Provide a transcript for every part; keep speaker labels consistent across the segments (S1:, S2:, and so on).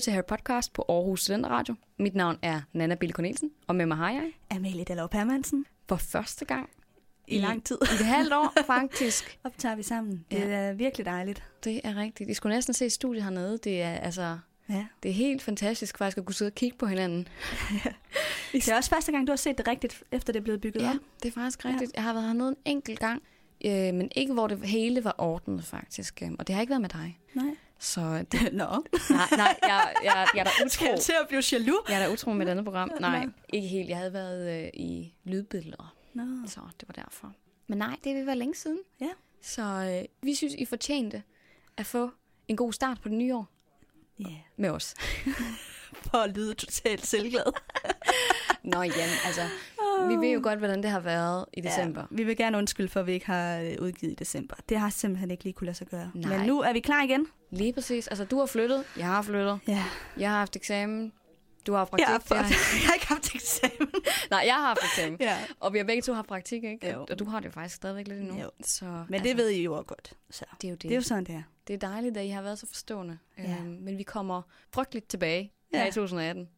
S1: til Harry Podcast på Aarhus Studenter Radio. Mit navn er Nana Bille Cornelsen, og med mig har jeg
S2: Amalie Dallov Hermansen.
S1: for første gang
S2: I, lang tid
S1: i et halvt år faktisk.
S2: optager vi sammen. Det
S1: Ja.
S2: er virkelig dejligt.
S1: Det er rigtigt. I skulle næsten se studiet hernede. Det er altså
S2: Ja.
S1: det er helt fantastisk faktisk at kunne sidde og kigge på hinanden.
S2: Det er også første gang, du har set det rigtigt, efter det er blevet bygget
S1: Ja,
S2: op.
S1: det er faktisk rigtigt. Jeg har været hernede en enkelt gang, øh, men ikke hvor det hele var ordnet faktisk. Og det har ikke været med dig.
S2: Nej.
S1: Så det,
S2: Nå.
S1: nej, nej, jeg, jeg, jeg er da utro.
S2: til at blive jaloux?
S1: Jeg er da utro med et andet program. Nej, ikke helt. Jeg havde været øh, i lydbilleder,
S2: Nå.
S1: så det var derfor. Men nej, det vil være længe siden.
S2: Ja.
S1: Så øh, vi synes, I fortjente at få en god start på det nye år
S2: Ja.
S1: med os.
S2: For at lyde totalt selvglad.
S1: Nå jamen, altså, vi ved jo godt, hvordan det har været i december.
S2: Ja, vi vil gerne undskylde for, at vi ikke har øh, udgivet i december. Det har simpelthen ikke lige kunne lade sig gøre.
S1: Nej.
S2: Men nu er vi klar igen.
S1: Lige præcis. Altså, du har flyttet, jeg har flyttet,
S2: Ja.
S1: jeg har haft eksamen, du har praktik.
S2: Jeg har,
S1: jeg har-
S2: jeg har ikke haft eksamen.
S1: Nej, jeg har haft eksamen.
S2: Ja.
S1: Og vi har begge to haft praktik, ikke?
S2: Jo.
S1: Og du har det jo faktisk stadigvæk lidt endnu.
S2: Jo.
S1: Så,
S2: Men altså, det ved I jo også godt. Så.
S1: det er jo det.
S2: Det er jo sådan, det er.
S1: Det er dejligt, at I har været så forstående.
S2: Ja.
S1: Øhm, men vi kommer frygteligt tilbage her
S2: Ja.
S1: i 2018.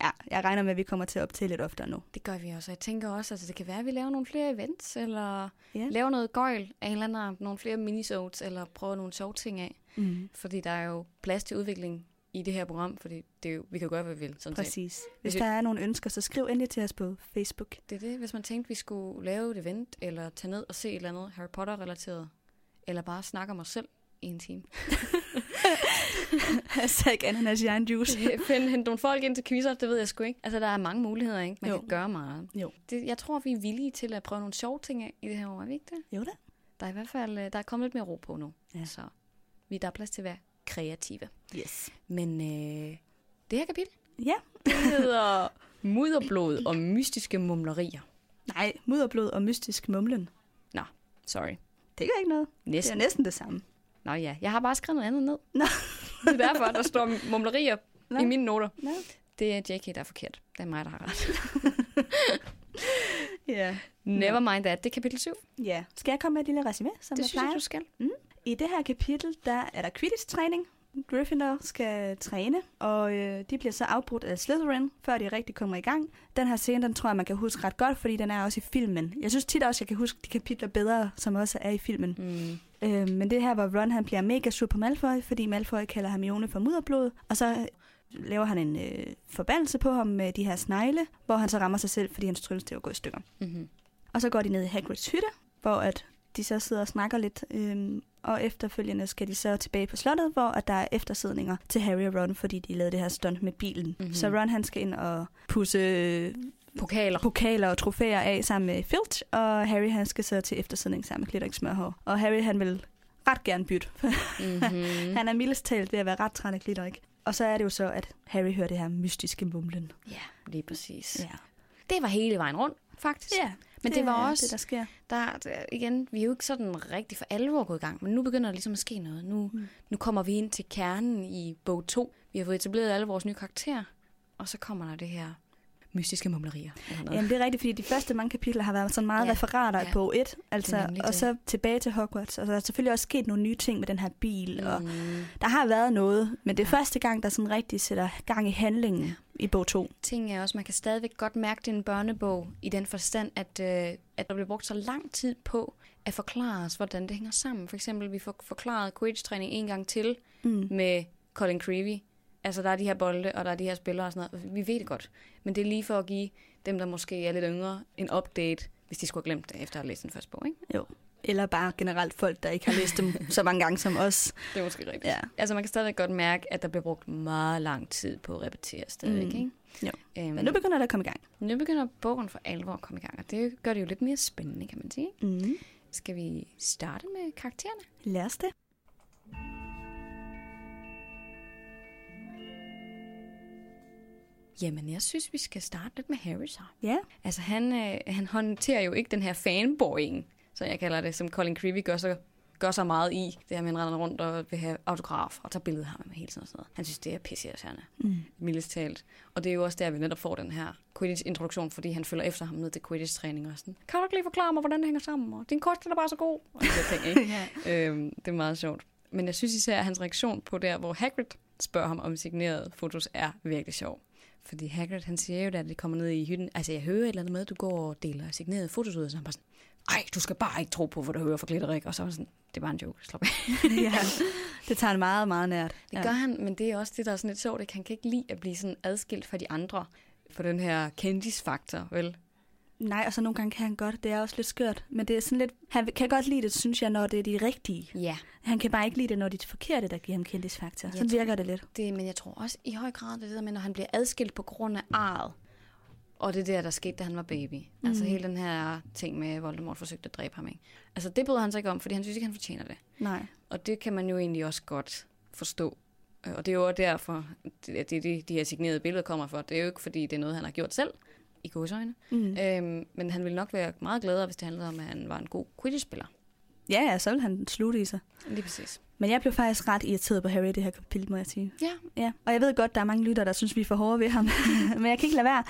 S2: Ja, jeg regner med, at vi kommer til at optage lidt oftere nu.
S1: Det gør vi også. Og Jeg tænker også, at altså, det kan være, at vi laver nogle flere events, eller
S2: Ja.
S1: laver noget gøjl af en eller anden art, nogle flere minisodes, eller prøver nogle sjove ting af.
S2: Mm.
S1: Fordi der er jo plads til udvikling i det her program, fordi det er jo, vi kan gøre, hvad vi vil. Sådan set.
S2: Præcis. Hvis
S1: Hvis
S2: der er nogle ønsker, så skriv endelig til os på Facebook.
S1: Det er det, hvis man tænkte, vi skulle lave et event, eller tage ned og se et eller andet Harry Potter-relateret, eller bare snakke om os selv i en time.
S2: Hashtag ananas i egen juice.
S1: Find, hente nogle folk ind til quizzer, det ved jeg sgu ikke. Altså, der er mange muligheder, ikke? Man
S2: Jo.
S1: kan gøre meget.
S2: Jo.
S1: Det, jeg tror, vi er villige til at prøve nogle sjove ting af i det her år, er vi ikke det?
S2: Jo da.
S1: Der er i hvert fald øh, der er kommet lidt mere ro på nu.
S2: Ja.
S1: Så vi der er plads til at være kreative.
S2: Yes.
S1: Men øh, det her kapitel,
S2: Ja.
S1: det hedder Mudderblod og mystiske mumlerier.
S2: Nej, mudderblod og mystisk mumlen.
S1: Sorry.
S2: Det gør ikke noget. Det er
S1: Næsten.
S2: næsten det samme.
S1: Nå ja, jeg har bare skrevet noget andet ned.
S2: Nå.
S1: Det er derfor, der står mumlerier
S2: Nå.
S1: i mine noter.
S2: Nå.
S1: Det er JK, der er forkert. Det er mig, der har ret.
S2: Ja.
S1: Never mind that. Det er kapitel 7.
S2: Ja. Skal jeg komme med et lille resume, som
S1: Det
S2: jeg
S1: synes jeg,
S2: plejer?
S1: du skal.
S2: I det her kapitel, der er der Quidditch-træning. Gryffindor skal træne, og øh, de bliver så afbrudt af Slytherin, før de rigtig kommer i gang. Den her scene, den tror jeg, man kan huske ret godt, fordi den er også i filmen. Jeg synes tit også, jeg kan huske de kapitler bedre, som også er i filmen.
S1: Mm.
S2: Øh, men det her, hvor Ron han bliver mega sur på Malfoy, fordi Malfoy kalder Hermione for mudderblod, og så laver han en øh, forbandelse på ham med de her snegle, hvor han så rammer sig selv, fordi hans tryllestav går i stykker.
S1: Mm-hmm.
S2: Og så går de ned i Hagrids hytte, hvor at de så sidder og snakker lidt, øhm, og efterfølgende skal de så tilbage på slottet, hvor at der er eftersidninger til Harry og Ron, fordi de lavede det her stunt med bilen.
S1: Mhm.
S2: Mm-hmm. Så Ron han skal ind og pusse øh,
S1: Pokaler.
S2: pokaler og trofæer af sammen med Filch, og Harry han skal så til eftersidning sammen med Glitterik Smørhår. Og Harry han vil ret gerne bytte,
S1: Mm-hmm.
S2: han er mildest talt ved at være ret træt af Glitterik. Og så er det jo så, at Harry hører det her mystiske mumlen.
S1: Ja, lige præcis.
S2: Ja,
S1: Det var hele vejen rundt, faktisk.
S2: ja
S1: Men det, var
S2: er
S1: også,
S2: det, der sker.
S1: der, der, igen, vi er jo ikke sådan rigtig for alvor gået i gang, men nu begynder der ligesom at ske noget. Nu,
S2: Mm.
S1: nu kommer vi ind til kernen i bog 2. Vi har fået etableret alle vores nye karakterer, og så kommer der det her mystiske mumlerier.
S2: Jamen, det er rigtigt, fordi de første mange kapitler har været sådan meget
S1: Ja.
S2: referater
S1: Ja.
S2: i bog 1, altså, og
S1: det.
S2: så tilbage til Hogwarts. Og der er selvfølgelig også sket nogle nye ting med den her bil, mm. og der har været noget, men det er
S1: Ja.
S2: første gang, der sådan rigtig sætter gang i handlingen
S1: Ja.
S2: I bog 2.
S1: ting er også, man kan stadigvæk godt mærke, det er en børnebog i den forstand, at, øh, at der bliver brugt så lang tid på at forklare os, hvordan det hænger sammen. For eksempel, vi får forklaret Quidditch-træning en gang til
S2: Mm.
S1: med Colin Creevy. Altså, der er de her bolde, og der er de her spillere og sådan noget. Vi ved det godt. Men det er lige for at give dem, der måske er lidt yngre, en update, hvis de skulle have glemt det, efter at have læst den første bog, ikke?
S2: Jo. Eller bare generelt folk, der ikke har læst dem så mange gange som os.
S1: Det er måske rigtigt.
S2: Ja.
S1: Altså, man kan stadig godt mærke, at der bliver brugt meget lang tid på at repetere stadigvæk,
S2: Mm.
S1: ikke?
S2: Jo.
S1: Øhm,
S2: Men nu begynder det at komme i gang.
S1: nu begynder bogen for alvor at komme i gang, og det gør det jo lidt mere spændende, kan man sige.
S2: Mm.
S1: Skal vi starte med karaktererne?
S2: Lad os det.
S1: Jamen, jeg synes, vi skal starte lidt med Harry så.
S2: Ja.
S1: Altså, han, øh, han håndterer jo ikke den her fanboying, så jeg kalder det, som Colin Creevy gør så, gør så meget i. Det her med, at han render rundt og vil have autograf og tager billeder af ham hele tiden og sådan noget. Han synes, det er pisseirriterende,
S2: Mm.
S1: mildest talt. Og det er jo også der, vi netop får den her Quidditch-introduktion, fordi han følger efter ham ned til Quidditch-træning og sådan. Kan du ikke lige forklare mig, hvordan det hænger sammen? Og din kost er bare så god. Og de der ting, ikke?
S2: ja.
S1: øhm, det er meget sjovt. Men jeg synes især, at hans reaktion på der, hvor Hagrid spørger ham om signerede fotos, er virkelig sjov. Fordi Hagrid, han siger jo, da de kommer ned i hytten, altså jeg hører et eller andet med, at du går og deler signerede fotos ud, og så han bare sådan, ej, du skal bare ikke tro på, hvad du hører fra Glitterik. Og så var sådan, det er bare en joke, slap af.
S2: ja, det tager han meget, meget nært.
S1: Det gør han, men det er også det, der er sådan lidt sjovt. Ikke? Han kan ikke lide at blive sådan adskilt fra de andre for den her kendisfaktor, vel?
S2: Nej, og så nogle gange kan han godt. Det er også lidt skørt. Men det er sådan lidt... Han kan godt lide det, synes jeg, når det er de rigtige.
S1: Ja.
S2: Han kan bare ikke lide det, når det er de forkerte, der giver ham kendisfaktor. Sådan virker det lidt.
S1: Det, men jeg tror også i høj grad, det der med, når han bliver adskilt på grund af arret. Og det der, der skete, da han var baby. Altså mm. Altså hele den her ting med, at Voldemort forsøgte at dræbe ham. Ikke? Altså det bryder han sig ikke om, fordi han synes ikke, han fortjener det.
S2: Nej.
S1: Og det kan man jo egentlig også godt forstå. Og det er jo derfor, at det, det, de her signerede billeder kommer for. Det er jo ikke, fordi det er noget, han har gjort selv i godsøjne. Mm. Øhm, men han ville nok være meget gladere, hvis det handlede om, at han var en god Quidditch-spiller.
S2: Ja, ja, så ville han slutte i sig.
S1: Lige præcis.
S2: Men jeg blev faktisk ret irriteret på Harry i det her kapitel, må jeg sige.
S1: Ja.
S2: ja. Og jeg ved godt, der er mange lytter, der synes, vi er for hårde ved ham. Men jeg kan ikke lade være.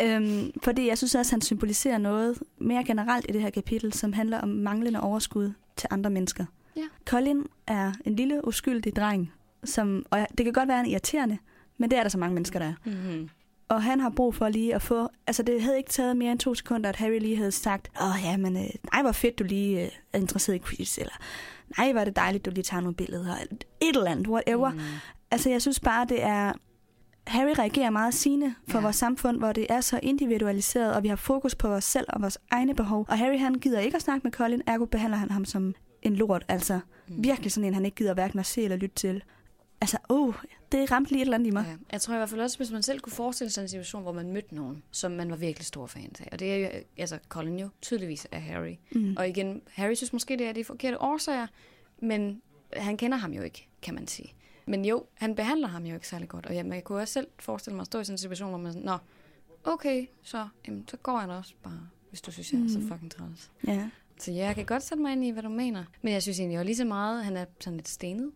S2: øhm, fordi jeg synes også, han symboliserer noget mere generelt i det her kapitel, som handler om manglende overskud til andre mennesker.
S1: Ja.
S2: Colin er en lille, uskyldig dreng, som, og det kan godt være en irriterende, men det er der så mange mennesker, der er.
S1: Mm-hmm.
S2: Og han har brug for lige at få... Altså, det havde ikke taget mere end to sekunder, at Harry lige havde sagt, åh ja, men øh, nej, hvor fedt, du lige øh, er interesseret i quiz, eller nej, hvor er det dejligt, du lige tager nogle billeder, et eller andet, whatever. Mm. Altså, jeg synes bare, det er... Harry reagerer meget sigende for ja. vores samfund, hvor det er så individualiseret, og vi har fokus på os selv og vores egne behov. Og Harry, han gider ikke at snakke med Colin, ergo behandler han ham som en lort. Altså, mm. virkelig sådan en, han ikke gider hverken at se eller lytte til. Altså, oh, det ramte lige et eller andet i mig. Ja.
S1: Jeg tror i hvert fald også, hvis man selv kunne forestille sig en situation, hvor man mødte nogen, som man var virkelig stor fan af. Og det er jo, altså Colin jo tydeligvis er Harry. Mm. Og igen, Harry synes måske, det er de forkerte årsager, men han kender ham jo ikke, kan man sige. Men jo, han behandler ham jo ikke særlig godt. Og ja, man kunne også selv forestille mig at stå i sådan en situation, hvor man sådan, nå, okay, så, jamen, så går jeg da også bare, hvis du synes, jeg er så mm. fucking træls.
S2: Ja.
S1: Så ja, jeg kan godt sætte mig ind i, hvad du mener. Men jeg synes egentlig også lige så meget, han er sådan lidt stenet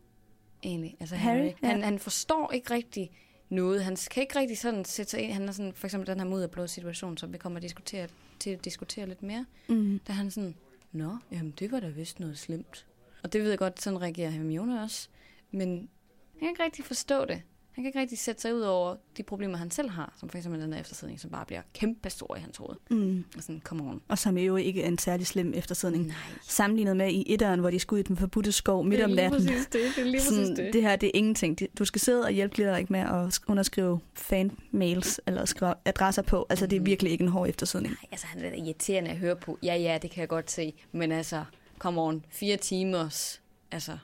S1: egentlig. Altså Harry, Harry ja. han, han forstår ikke rigtig noget. Han kan ikke rigtig sådan sætte sig ind. Han er sådan, for eksempel den her mudderblå situation, som vi kommer at diskutere, til at diskutere lidt mere. Mm. Da han sådan, nå, jamen det var da vist noget slemt. Og det ved jeg godt, sådan reagerer Hermione også. Men han kan ikke rigtig forstå det. Han kan ikke rigtig sætte sig ud over de problemer, han selv har, som for eksempel den der eftersidning, som bare bliver kæmpe stor i hans hoved. Mm. Og sådan, come on.
S2: Og som jo ikke er en særlig slem eftersidning. Nej. Sammenlignet med i etteren, hvor de skulle ud i den forbudte skov midt om natten.
S1: Det er lige det. Det er lige sådan, det.
S2: Det her, det er ingenting. Du skal sidde og hjælpe ikke med at underskrive fan-mails eller skrive adresser på. Altså, det er mm. virkelig ikke en hård eftersidning.
S1: Nej, altså han er irriterende at høre på. Ja, ja, det kan jeg godt se. Men altså, come on, fire timers, altså,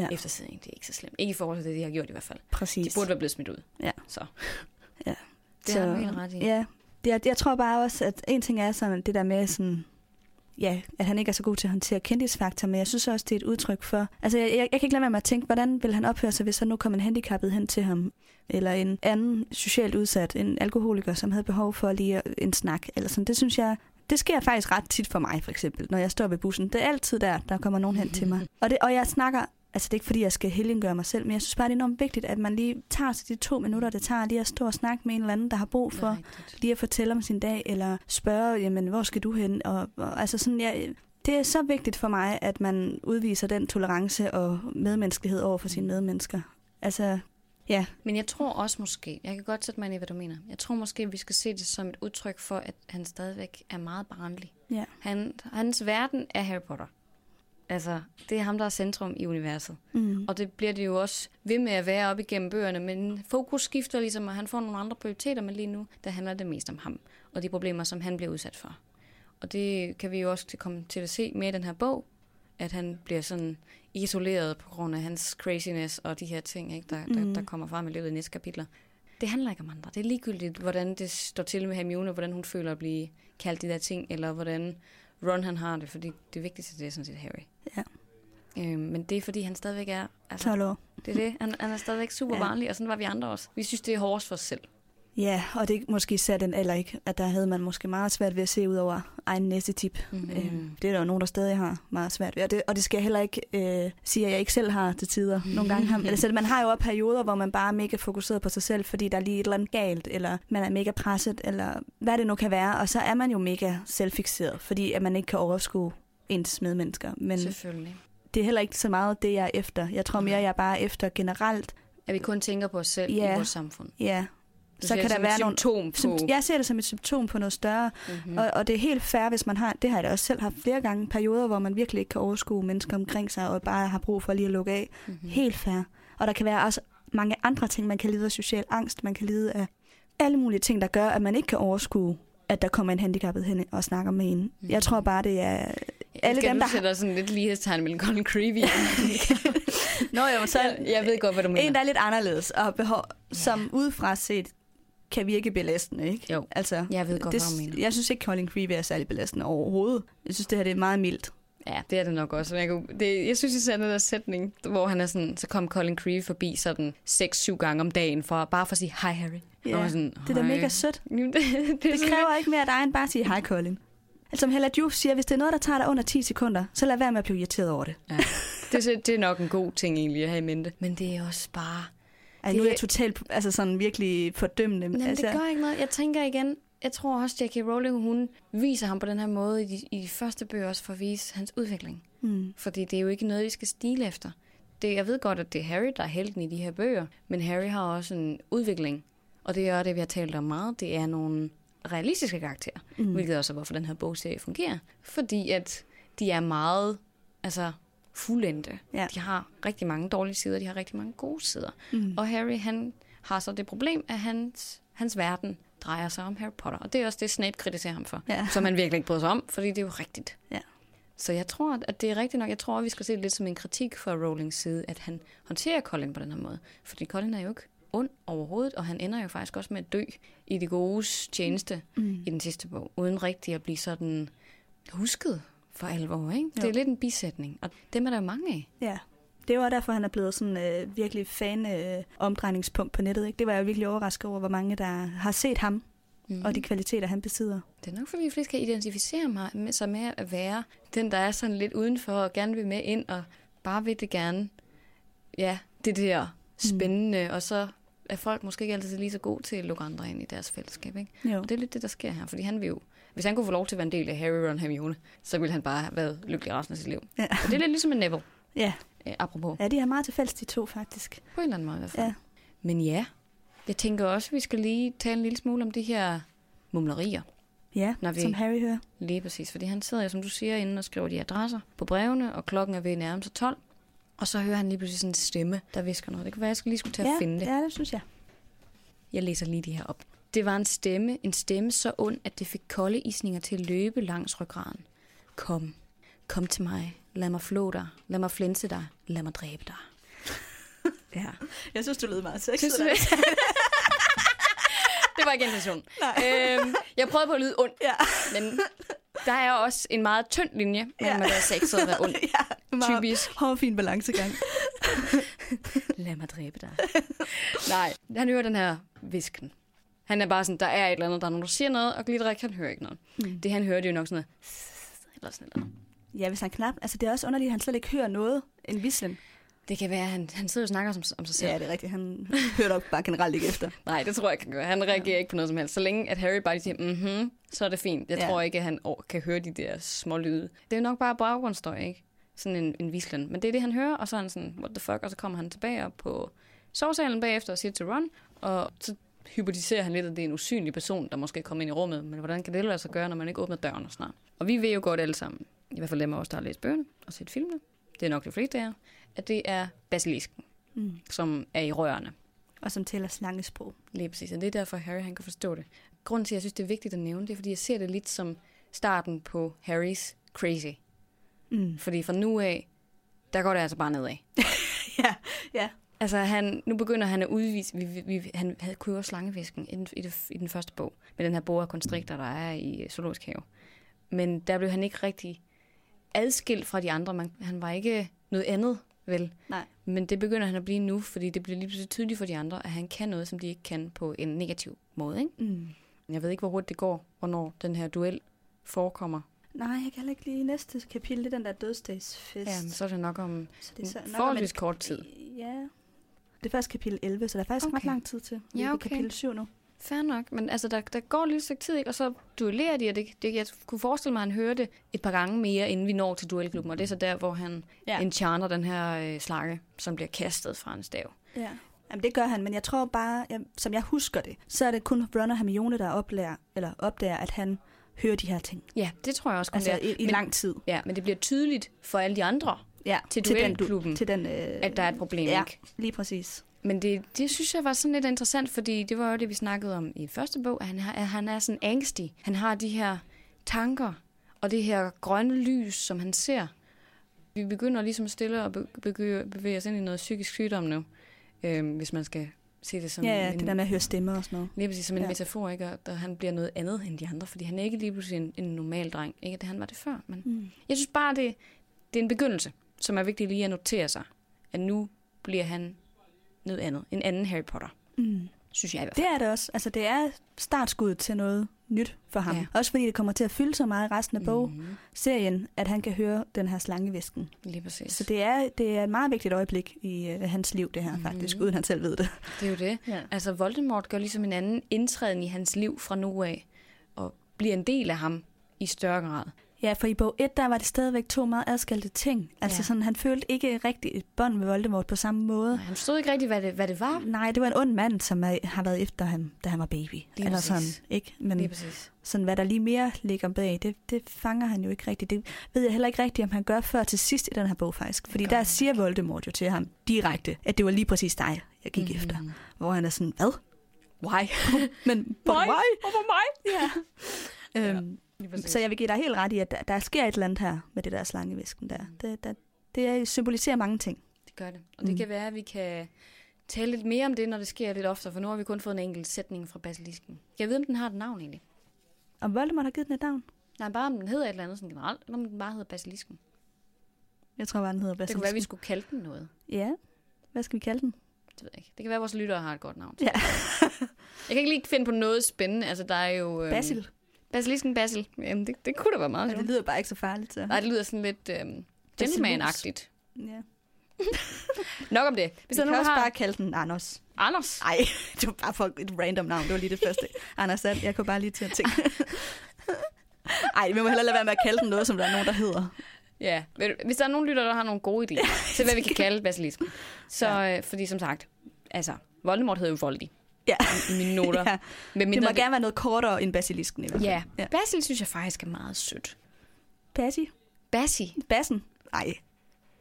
S1: ja. eftersidning. Det er ikke så slemt. Ikke i forhold til det, de har gjort i hvert fald.
S2: Præcis.
S1: De burde være blevet smidt ud.
S2: Ja.
S1: Så.
S2: Ja.
S1: Det så, har du helt ret i.
S2: Ja. Det, jeg, jeg tror bare også, at en ting er sådan det der med sådan, ja, at han ikke er så god til at håndtere kendisfaktor, men jeg synes også, det er et udtryk for... Altså, jeg, jeg, jeg kan ikke lade være med at tænke, hvordan vil han opføre sig, hvis der nu kom en handicappet hen til ham, eller en anden socialt udsat, en alkoholiker, som havde behov for lige en snak, eller sådan. Det synes jeg, det sker faktisk ret tit for mig, for eksempel, når jeg står ved bussen. Det er altid der, der kommer nogen hen til mig. Og, det, og jeg snakker Altså det er ikke fordi, jeg skal helgengøre mig selv, men jeg synes bare, det er enormt vigtigt, at man lige tager sig de to minutter, det tager lige at stå og snakke med en eller anden, der har brug for lige at fortælle om sin dag, eller spørge, jamen, hvor skal du hen? Og, og altså sådan, jeg, det er så vigtigt for mig, at man udviser den tolerance og medmenneskelighed over for sine medmennesker. Altså, ja.
S1: Men jeg tror også måske, jeg kan godt sætte mig ind i, hvad du mener. Jeg tror måske, at vi skal se det som et udtryk for, at han stadigvæk er meget barnlig.
S2: Ja.
S1: Han, hans verden er Harry Potter. Altså, det er ham, der er centrum i universet. Mm. Og det bliver det jo også ved med at være op igennem bøgerne, men fokus skifter ligesom, og han får nogle andre prioriteter, men lige nu, der handler det mest om ham, og de problemer, som han bliver udsat for. Og det kan vi jo også komme til at se med i den her bog, at han bliver sådan isoleret på grund af hans craziness og de her ting, ikke, der, mm. der, der kommer frem i løbet af næste kapitler. Det handler ikke om andre. Det er ligegyldigt, hvordan det står til med Hermione, hvordan hun føler at blive kaldt de der ting, eller hvordan Ron han har det, fordi det vigtigste det er sådan set Harry.
S2: Ja.
S1: Øhm, men det er fordi, han stadigvæk er...
S2: Altså, 12 år.
S1: Det er det. Han, han er stadigvæk super ja. vanlig, og sådan var vi andre også. Vi synes, det er hårdest for os selv.
S2: Ja, og det er måske især den alder ikke, at der havde man måske meget svært ved at se ud over egen næste tip. Mm-hmm. Øh, det er der jo nogen, der stadig har meget svært ved. Og det, og det skal jeg heller ikke øh, sige, at jeg ikke selv har til tider. Nogle gange har, altså, man har jo også perioder, hvor man bare er mega fokuseret på sig selv, fordi der er lige et eller andet galt, eller man er mega presset, eller hvad det nu kan være. Og så er man jo mega selvfixeret, fordi at man ikke kan overskue ens medmennesker.
S1: Men Selvfølgelig.
S2: Det er heller ikke så meget det, jeg er efter. Jeg tror mere, jeg er bare efter generelt
S1: At vi kun tænker på os selv
S2: Ja.
S1: i vores samfund.
S2: Ja, så kan der
S1: som
S2: være
S1: et
S2: nogle...
S1: symptom på...
S2: Sympt- jeg ser det som et symptom på noget større,
S1: Mhm.
S2: mm. og, og det er helt fair, hvis man har, det har jeg da også selv haft flere gange, perioder, hvor man virkelig ikke kan overskue mennesker omkring sig, og bare har brug for lige at lukke af.
S1: Mhm.
S2: Mm. Helt fair. Og der kan være også mange andre ting, man kan lide af social angst, man kan lide af alle mulige ting, der gør, at man ikke kan overskue, at der kommer en handicappet hen og snakker med en. Mm. Jeg tror bare, det er... alle
S1: Skal
S2: dem, der
S1: sætte sådan lidt lighedstegn mellem Colin Creevy
S2: Nå jo, så
S1: jeg, jeg ved godt, hvad du mener.
S2: en, der er lidt anderledes, og behov, som udefra set kan virke belastende, ikke?
S1: Jo.
S2: Altså,
S1: Jeg ved godt,
S2: det,
S1: hvad du mener.
S2: Jeg synes ikke, Colin Creevy er særlig belastende overhovedet. Jeg synes, det her det er meget mildt.
S1: Ja, det er det nok også. Jeg, kunne, det, jeg synes især den der sætning, hvor han er sådan, så kom Colin Creevy forbi sådan 6-7 gange om dagen, for, bare for at sige, hej Harry.
S2: Ja,
S1: Og jeg sådan,
S2: Det er da mega sødt.
S1: Det, det,
S2: Det
S1: sådan
S2: kræver ikke mere af dig, end bare at sige hej, Colin. Altså, som Hella Juf siger, hvis det er noget, der tager dig under 10 sekunder, så lad være med at blive irriteret over det.
S1: Ja. Det, det er nok en god ting egentlig at have i mente. Men det er også bare...
S2: Ej,
S1: Det-
S2: nu er jeg totalt altså sådan virkelig fordømmende.
S1: Jamen,
S2: altså,
S1: det gør ikke noget. Jeg tænker igen, jeg tror også, J.K. Rowling, hun viser ham på den her måde i de, i de første bøger også for at vise hans udvikling.
S2: mm,
S1: Fordi det er jo ikke noget, de skal stile efter. Det, jeg ved godt, at det er Harry, der er helten i de her bøger, men Harry har også en udvikling. Og det er det, vi har talt om meget. Det er nogle realistiske karakterer, mm. hvilket også er, hvorfor den her bogserie fungerer. Fordi at de er meget altså, fuldendte.
S2: Ja.
S1: De har rigtig mange dårlige sider, de har rigtig mange gode sider.
S2: mm.
S1: Og Harry, han har så det problem, at hans, hans verden drejer sig om Harry Potter. Og det er også det, Snape kritiserer ham for.
S2: Ja.
S1: Som han virkelig ikke bryder sig om, fordi det er jo rigtigt.
S2: Ja.
S1: Så jeg tror, at det er rigtigt nok. Jeg tror, at vi skal se det lidt som en kritik fra Rowlings side, at han håndterer Colin på den her måde. Fordi Colin er jo ikke ond overhovedet, og han ender jo faktisk også med at dø i det gode tjeneste
S2: Mm.
S1: i den sidste bog, uden rigtig at blive sådan husket for alvor. Ikke? Det
S2: Jo.
S1: er lidt en bisætning, og dem er der jo mange af.
S2: Ja. Det var derfor, han er blevet sådan øh, virkelig fan-omdrejningspunkt på nettet. Ikke? Det var jeg virkelig overrasket over, hvor mange, der har set ham
S1: Mm.
S2: og de kvaliteter, han besidder.
S1: Det er nok, fordi de fleste kan identificere mig med, sig med at være den, der er sådan lidt udenfor og gerne vil med ind og bare vil det gerne. Ja, det der spændende, mm. og så er folk måske ikke altid lige så gode til at lukke andre ind i deres fællesskab. Ikke?
S2: Jo.
S1: Og det er lidt det, der sker her, fordi han vil jo, hvis han kunne få lov til at være en del af Harry, Ron, Hermione, så ville han bare have været lykkelig resten af sit liv.
S2: Ja.
S1: Og det er lidt ligesom en Neville,
S2: Ja.
S1: øh, apropos.
S2: ja, de har meget til fælles, de to faktisk.
S1: På en eller anden måde i hvert fald.
S2: Ja.
S1: Men ja, jeg tænker også, at vi skal lige tale en lille smule om de her mumlerier.
S2: Ja,
S1: Når vi-
S2: som Harry hører.
S1: Lige præcis, fordi han sidder jo, som du siger, inde og skriver de adresser på brevene, og klokken er ved at nærme sig 12. Og så hører han lige pludselig sådan en stemme, der visker noget. Det kan være, jeg skal lige skulle til at
S2: ja,
S1: finde det.
S2: ja, det synes jeg.
S1: Jeg læser lige det her op. Det var en stemme, en stemme så ond, at det fik kolde isninger til at løbe langs ryggraden. Kom, kom til mig. Lad mig flå dig. Lad mig flænse dig. Lad mig dræbe dig. ja.
S2: Jeg synes, du lød meget
S1: Synes
S2: sexet.
S1: du det? det var ikke intentionen. Øhm, jeg prøvede på at lyde ond,
S2: Ja.
S1: men der er også en meget tynd linje mellem
S2: Ja.
S1: at være sexet og være ond.
S2: ja, meget
S1: Typisk.
S2: hårfin balancegang.
S1: Lad mig dræbe dig. Nej, han hører den her visken. Han er bare sådan, der er et eller andet, der er nogen, der siger noget, og Glitterik, han hører ikke noget.
S2: Mm.
S1: Det han hører, det er jo nok sådan noget, eller sådan noget.
S2: Ja, hvis han knap... Altså, det er også underligt, at han slet ikke hører noget en vislen.
S1: Det kan være, at han, han sidder og snakker om, om sig selv.
S2: Ja, det er rigtigt. Han hører nok bare generelt ikke efter.
S1: Nej, det tror jeg ikke, han gør. Han reagerer ikke på noget som helst. Så længe at Harry bare siger, mhm, så er det fint. Jeg
S2: Ja.
S1: tror ikke, at han kan høre de der små lyde. Det er nok bare baggrundsstøj, ikke? Sådan en, en vislen. Men det er det, han hører, og så er han sådan, what the fuck? Og så kommer han tilbage op på sovsalen bagefter og siger til Ron, og så hypotiserer han lidt, at det er en usynlig person, der måske kommer ind i rummet. Men hvordan kan det lade sig gøre, når man ikke åbner døren og snart? Og vi ved jo godt alle sammen, i hvert fald dem af os, der har læst bøgerne og set filmene, det er nok de fleste af jer, at det er basilisken,
S2: Mm.
S1: som er i rørene.
S2: Og som taler slangesprog.
S1: Lige præcis, og det er derfor, Harry han kan forstå det. Grunden til, at jeg synes, det er vigtigt at nævne, det er, fordi jeg ser det lidt som starten på Harrys crazy.
S2: Mm.
S1: Fordi fra nu af, der går det altså bare nedad.
S2: ja, ja.
S1: Altså, han, nu begynder han at udvise... Vi, vi, han havde også slangevisken i den, i, det, i den første bog, med den her boa constrictor, der er i øh, Zoologisk Have. Men der blev han ikke rigtig adskilt fra de andre. Man, han var ikke noget andet, vel?
S2: Nej.
S1: Men det begynder han at blive nu, fordi det bliver lige pludselig tydeligt for de andre, at han kan noget, som de ikke kan på en negativ måde. Ikke?
S2: Mm.
S1: Jeg ved ikke, hvor hurtigt det går, hvornår den her duel forekommer.
S2: Nej, jeg kan heller ikke lige næste kapitel, det er den der dødsdagsfest.
S1: Ja, men så er det nok om
S2: så det er så, nok om
S1: forholdsvis
S2: et-
S1: kort tid.
S2: Ja. Det er først kapitel 11, så der er faktisk okay. ret
S1: Okay.
S2: lang tid til.
S1: Ja,
S2: er på
S1: okay.
S2: kapitel 7 nu.
S1: Fair nok, men altså, der, der går lidt stykke tid, ikke? og så duellerer de, og det, det, jeg kunne forestille mig, at han hører det et par gange mere, inden vi når til duelklubben, og det er så der, hvor han
S2: Ja.
S1: enchanter den her øh, slange, som bliver kastet fra en stav.
S2: Ja. Jamen, det gør han, men jeg tror bare, jeg, som jeg husker det, så er det kun Ron og Hermione, der oplærer, eller opdager, at han hører de her ting.
S1: Ja, det tror jeg også kun
S2: Altså
S1: det er.
S2: i, i
S1: men,
S2: lang tid.
S1: Ja, men det bliver tydeligt for alle de andre,
S2: Ja,
S1: til
S2: den,
S1: duelklubben,
S2: til den, øh,
S1: at der er et problem,
S2: ja,
S1: ikke?
S2: lige præcis.
S1: Men det, det synes jeg var sådan lidt interessant, fordi det var jo det, vi snakkede om i første bog, at han, har, at han er sådan angstig. Han har de her tanker, og det her grønne lys, som han ser. Vi begynder ligesom stille at bevæge, os ind i noget psykisk sygdom nu, øhm, hvis man skal se det som
S2: Ja, ja,
S1: en,
S2: det der med at høre stemmer og sådan noget.
S1: lige præcis som en
S2: Ja.
S1: metafor, ikke? Og han bliver noget andet end de andre, fordi han er ikke lige pludselig en, en normal dreng. Ikke at han var det før, men
S2: Mm.
S1: jeg synes bare, det, det er en begyndelse, som er vigtigt lige at notere sig, at nu bliver han noget andet. En anden Harry Potter,
S2: Mm.
S1: synes jeg i hvert fald.
S2: Det er det også. Altså, det er startskuddet til noget nyt for ham.
S1: Ja.
S2: Også fordi det kommer til at fylde så meget i resten af
S1: Mhm,
S2: bogserien, at han kan høre den her slangevisken.
S1: Lige præcis.
S2: Så det er, det er et meget vigtigt øjeblik i uh, hans liv, det her mm. faktisk, uden han selv ved det.
S1: det er jo det.
S2: Ja.
S1: Altså, Voldemort gør ligesom en anden indtræden i hans liv fra nu af, og bliver en del af ham i større grad.
S2: Ja, for i bog 1, der var det stadigvæk to meget adskilte ting. Altså
S1: Ja.
S2: sådan, han følte ikke rigtig et bånd med Voldemort på samme måde.
S1: Nej, han forstod ikke rigtigt, hvad det, hvad det var.
S2: Nej, det var en ond mand, som er, har været efter ham, da han var baby. Eller
S1: præcis.
S2: sådan, ikke? Men
S1: Lige præcis.
S2: sådan, hvad der lige mere ligger bag, det, det fanger han jo ikke rigtigt. Det ved jeg heller ikke rigtigt, om han gør før til sidst i den her bog faktisk. Fordi der siger Voldemort jo til ham direkte, at det var lige præcis dig, jeg gik mm. efter. Hvor han er sådan, hvad? Why? Men,
S1: Why?
S2: why?
S1: Hvorfor mig?
S2: Ja. Øhm,
S1: Lige.
S2: Så jeg vil give dig helt ret i, at der, der sker et eller andet her med det der slangevisken der. Det, der, det symboliserer mange ting.
S1: Det gør det. Og det
S2: Mm.
S1: kan være, at vi kan tale lidt mere om det, når det sker lidt oftere, for nu har vi kun fået en enkelt sætning fra basilisken. Jeg ved, om den har et navn egentlig.
S2: Og Voldemort har givet den et navn.
S1: Nej, bare om den hedder et eller andet sådan generelt, eller om den bare hedder basilisken.
S2: Jeg tror bare, den hedder
S1: Det kunne
S2: Basilisken.
S1: være, at vi skulle kalde den noget.
S2: Ja, hvad skal vi kalde den?
S1: Det ved jeg ikke. Det kan være, at vores lyttere har et godt navn.
S2: Ja.
S1: Jeg kan ikke lige finde på noget spændende. Altså, der er jo... Øhm,
S2: Basil.
S1: Basilisken Basil. Jamen, det, det kunne da være meget
S2: Ja, det
S1: sjovt.
S2: lyder bare ikke så farligt. Så.
S1: Nej, det lyder sådan lidt øhm, gentleman-agtigt.
S2: Ja.
S1: Nok om det.
S2: Vi
S1: Hvis der
S2: kan også
S1: har...
S2: bare kalde den Anders.
S1: Anders.
S2: Nej, det var bare for et random navn. Det var lige det første. Anders Sand, jeg kunne bare lige til at tænke. Ej, vi må heller lade være med at kalde den noget, som der er nogen, der hedder.
S1: Ja, hvis der er nogen lytter, der har nogle gode idéer til, hvad vi kan kalde basilisken. Så,
S2: Ja.
S1: øh, fordi som sagt, altså, Voldemort hedder jo Voldy
S2: Ja.
S1: i mine noter.
S2: ja.
S1: Med
S2: Det må gerne være noget kortere end basilisken i hvert fald.
S1: Ja,
S2: ja.
S1: Basil synes jeg faktisk er meget sødt.
S2: Basi.
S1: Bassi.
S2: Bassen. Ej.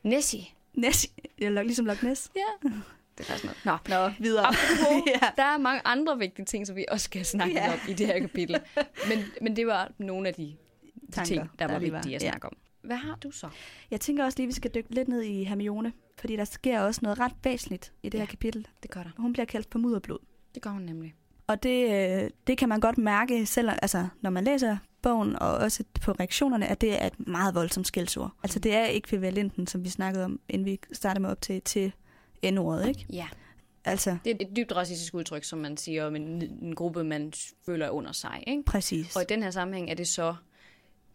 S1: Nessie.
S2: Nessie. Eller ligesom Loch Ness.
S1: Ja. Det er faktisk noget. Nå,
S2: Nå, videre.
S1: Apropos,
S2: ja.
S1: der er mange andre vigtige ting, som vi også skal snakke
S2: Ja.
S1: ja. om i det her kapitel. Men, men det var nogle af de, de
S2: Tanker,
S1: ting, der,
S2: der
S1: var vigtige at
S2: Ja.
S1: snakke om. Hvad har du så?
S2: Jeg tænker også lige, at vi skal dykke lidt ned i Hermione. Fordi der sker også noget ret væsentligt i det
S1: Ja.
S2: her kapitel.
S1: Det gør der.
S2: Hun bliver kaldt for mudderblod.
S1: Det gør hun nemlig.
S2: Og det, øh, det kan man godt mærke, selv, altså, når man læser bogen, og også på reaktionerne, at det er et meget voldsomt skældsord. Altså det er ekvivalenten, som vi snakkede om, inden vi startede med op til, til N-ordet, ikke?
S1: Ja,
S2: Altså,
S1: det er et dybt racistisk udtryk, som man siger om en, en gruppe, man føler er under sig. Ikke?
S2: præcis.
S1: Og i den her sammenhæng er det så